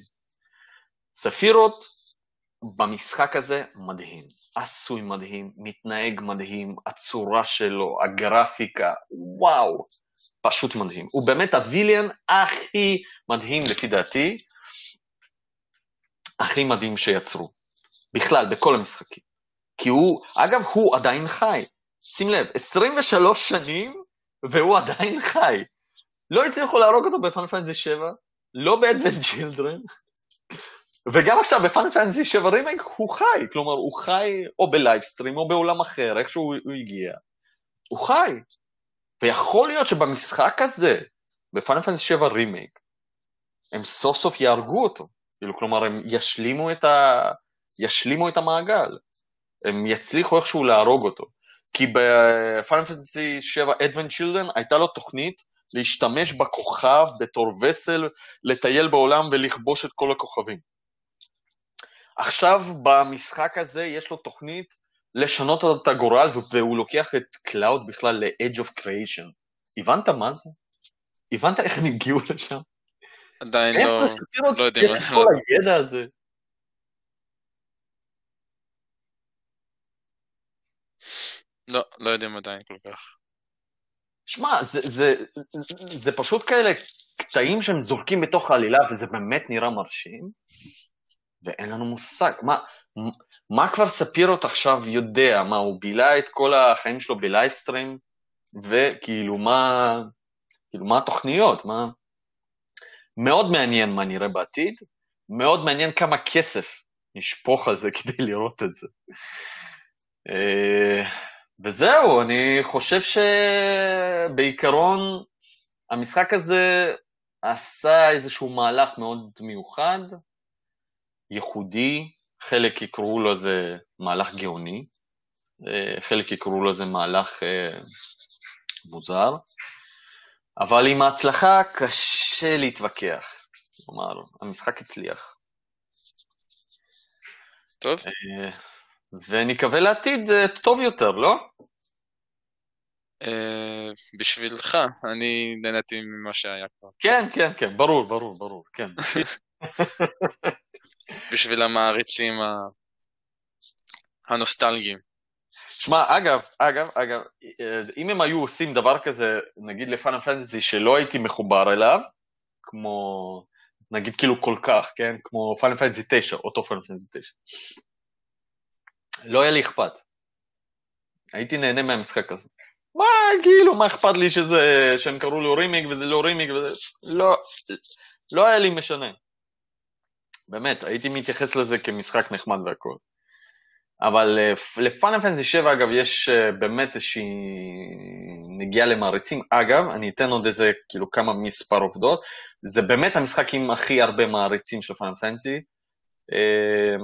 ספירות במשחק הזה מדהים, עשוי מדהים, מתנהג מדהים, הצורה שלו, הגרפיקה, וואו, פשוט מדהים. הוא באמת הוויליאן הכי מדהים לפי דעתי הכי מדהים שיצרו. בכלל, בכל המשחקים. כי הוא, אגב, הוא עדיין חי. שים לב, 23 שנים והוא עדיין חי. לא הצליחו להרוג אותו ב Final Fantasy 7, לא ב Advent Children, וגם עכשיו ב Final Fantasy 7 רימייק הוא חי, כלומר הוא חי או ב Lifestream או בעולם אחר, איכשהו הוא הגיע. הוא חי. ויכול להיות שבמשחק הזה, ב Final Fantasy 7 רימייק, הם סוף סוף יהרגו אותו. כאילו, כלומר, הם ישלימו את, ה... ישלימו את המעגל. הם יצליחו איכשהו להרוג אותו. כי ב Final Fantasy 7 Advent Children הייתה לו תוכנית להשתמש בכוכב בתור vessel, לטייל בעולם ולכבוש את כל הכוכבים. עכשיו במשחק הזה יש לו תוכנית לשנות את הגורל והוא לוקח את Cloud בכלל ל-Edge of Creation. הבנת מה זה? הבנת איך הם הגיעו לשם? עדיין לא, לא יודעים. יש את כל הידע הזה. לא, לא יודעים עדיין כל כך. שמע, זה, זה, זה, זה פשוט כאלה קטעים שהם זורקים בתוך העלילה, וזה באמת נראה מרשים, ואין לנו מושג. מה, מה כבר ספירוט עכשיו יודע? מה, הוא בילה את כל החיים שלו בלייבסטרים? וכאילו, מה, כאילו, מה התוכניות? מה... מאוד מעניין מה נראה בעתיד, מאוד מעניין כמה כסף נשפוך על זה כדי לראות את זה. אה, וזהו, אני חושב שבעיקרון המשחק הזה עשה איזשהו מהלך מאוד מיוחד, ייחודי, חלק יקראו לו זה מהלך גאוני, אה, חלק יקראו לו זה מהלך אה, מוזר, אבל עם ההצלחה קשה להתווכח. כלומר, המשחק הצליח. טוב. אה, ונקווה לעתיד טוב יותר, לא? בשבילך, אני נהניתי ממה שהיה כבר. כן, כן, כן, ברור, ברור, ברור, כן. בשביל המעריצים הנוסטלגיים. שמע, אגב, אגב, אגב, אם הם היו עושים דבר כזה, נגיד לפאנל פנטזי שלא הייתי מחובר אליו, כמו, נגיד כאילו כל כך, כן? כמו פאנל פנטזי 9, אותו פאנל פנטזי 9. לא היה לי אכפת. הייתי נהנה מהמשחק הזה. מה, כאילו, מה אכפת לי שזה, שהם קראו לו רימיק וזה לא רימיק וזה... לא, לא היה לי משנה. באמת, הייתי מתייחס לזה כמשחק נחמד והכל. אבל אה, לפאנל פנטזי 7, אגב, יש אה, באמת איזושהי נגיעה למעריצים. אגב, אני אתן עוד איזה, כאילו, כמה מספר עובדות. זה באמת המשחק עם הכי הרבה מעריצים של פאנל פנטזי. אה,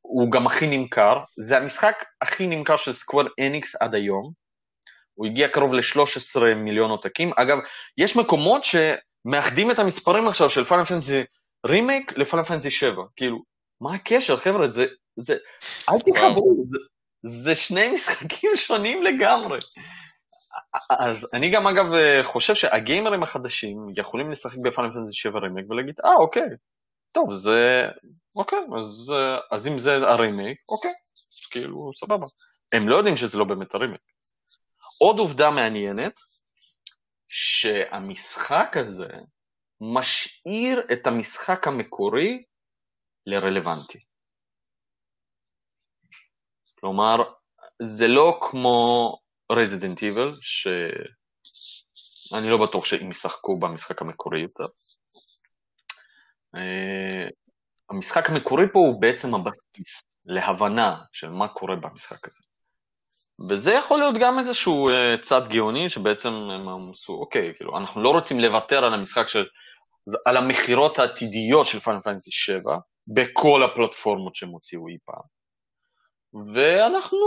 הוא גם הכי נמכר. זה המשחק הכי נמכר של סקוואר אניקס עד היום. הוא הגיע קרוב ל-13 מיליון עותקים. אגב, יש מקומות שמאחדים את המספרים עכשיו של Final Fantasy Remake ל Final Fantasy 7. כאילו, מה הקשר, חבר'ה? זה, זה, אל תחברו, זה, זה שני משחקים שונים לגמרי. אז אני גם אגב חושב שהגיימרים החדשים יכולים לשחק ב Final Fantasy 7 רימייק ולהגיד, אה, אוקיי, טוב, זה... אוקיי, אז, אז אם זה הרימייק, אוקיי, כאילו, סבבה. הם לא יודעים שזה לא באמת הרימייק. עוד עובדה מעניינת, שהמשחק הזה משאיר את המשחק המקורי לרלוונטי. כלומר, זה לא כמו Resident Evil, שאני לא בטוח שאם ישחקו במשחק המקורי יותר. אה, המשחק המקורי פה הוא בעצם הבסיס להבנה של מה קורה במשחק הזה. וזה יכול להיות גם איזשהו אה, צד גאוני שבעצם הם עשו, אוקיי, כאילו, אנחנו לא רוצים לוותר על המשחק של, על המכירות העתידיות של פיינל פנטסי 7 בכל הפלטפורמות שהם הוציאו אי פעם. ואנחנו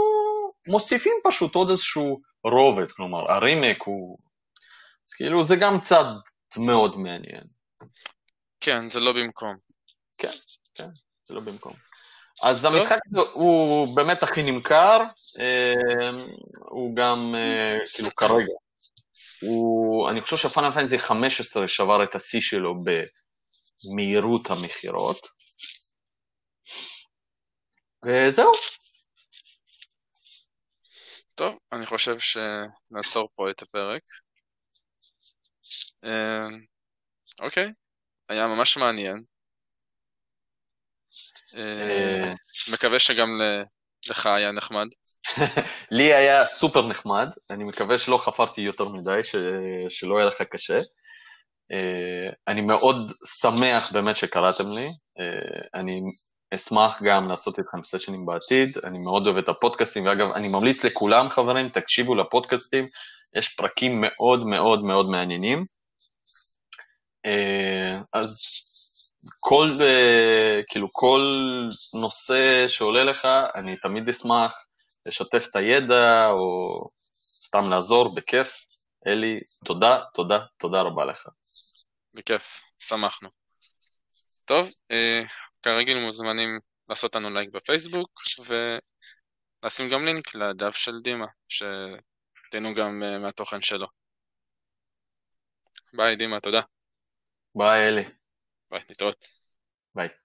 מוסיפים פשוט עוד איזשהו רובד, כלומר, הרימק הוא... אז כאילו, זה גם צד מאוד מעניין. כן, זה לא במקום. כן, כן, זה לא במקום. אז טוב. המשחק הוא באמת הכי נמכר, אה, הוא גם, אה, כאילו, כרגע. הוא, אני חושב שפאנל פנטזי 15 שבר את השיא שלו במהירות המכירות. וזהו. טוב, אני חושב שנעצור פה את הפרק. אה, אוקיי, היה ממש מעניין. אה, מקווה שגם לך היה נחמד. לי היה סופר נחמד, אני מקווה שלא חפרתי יותר מדי, ש... שלא יהיה לך קשה. אה, אני מאוד שמח באמת שקראתם לי, אה, אני אשמח גם לעשות איתכם סשנים בעתיד, אני מאוד אוהב את הפודקאסטים, ואגב, אני ממליץ לכולם חברים, תקשיבו לפודקאסטים, יש פרקים מאוד מאוד מאוד מעניינים. אז כל, כאילו, כל נושא שעולה לך, אני תמיד אשמח לשתף את הידע, או סתם לעזור, בכיף. אלי, תודה, תודה, תודה רבה לך. בכיף, שמחנו. טוב, אה, כרגיל מוזמנים לעשות לנו לייק בפייסבוק, ולשים גם לינק לדף של דימה, שתהנו גם אה, מהתוכן שלו. ביי, דימה, תודה. ביי, אלי. ביי, נתראות. ביי.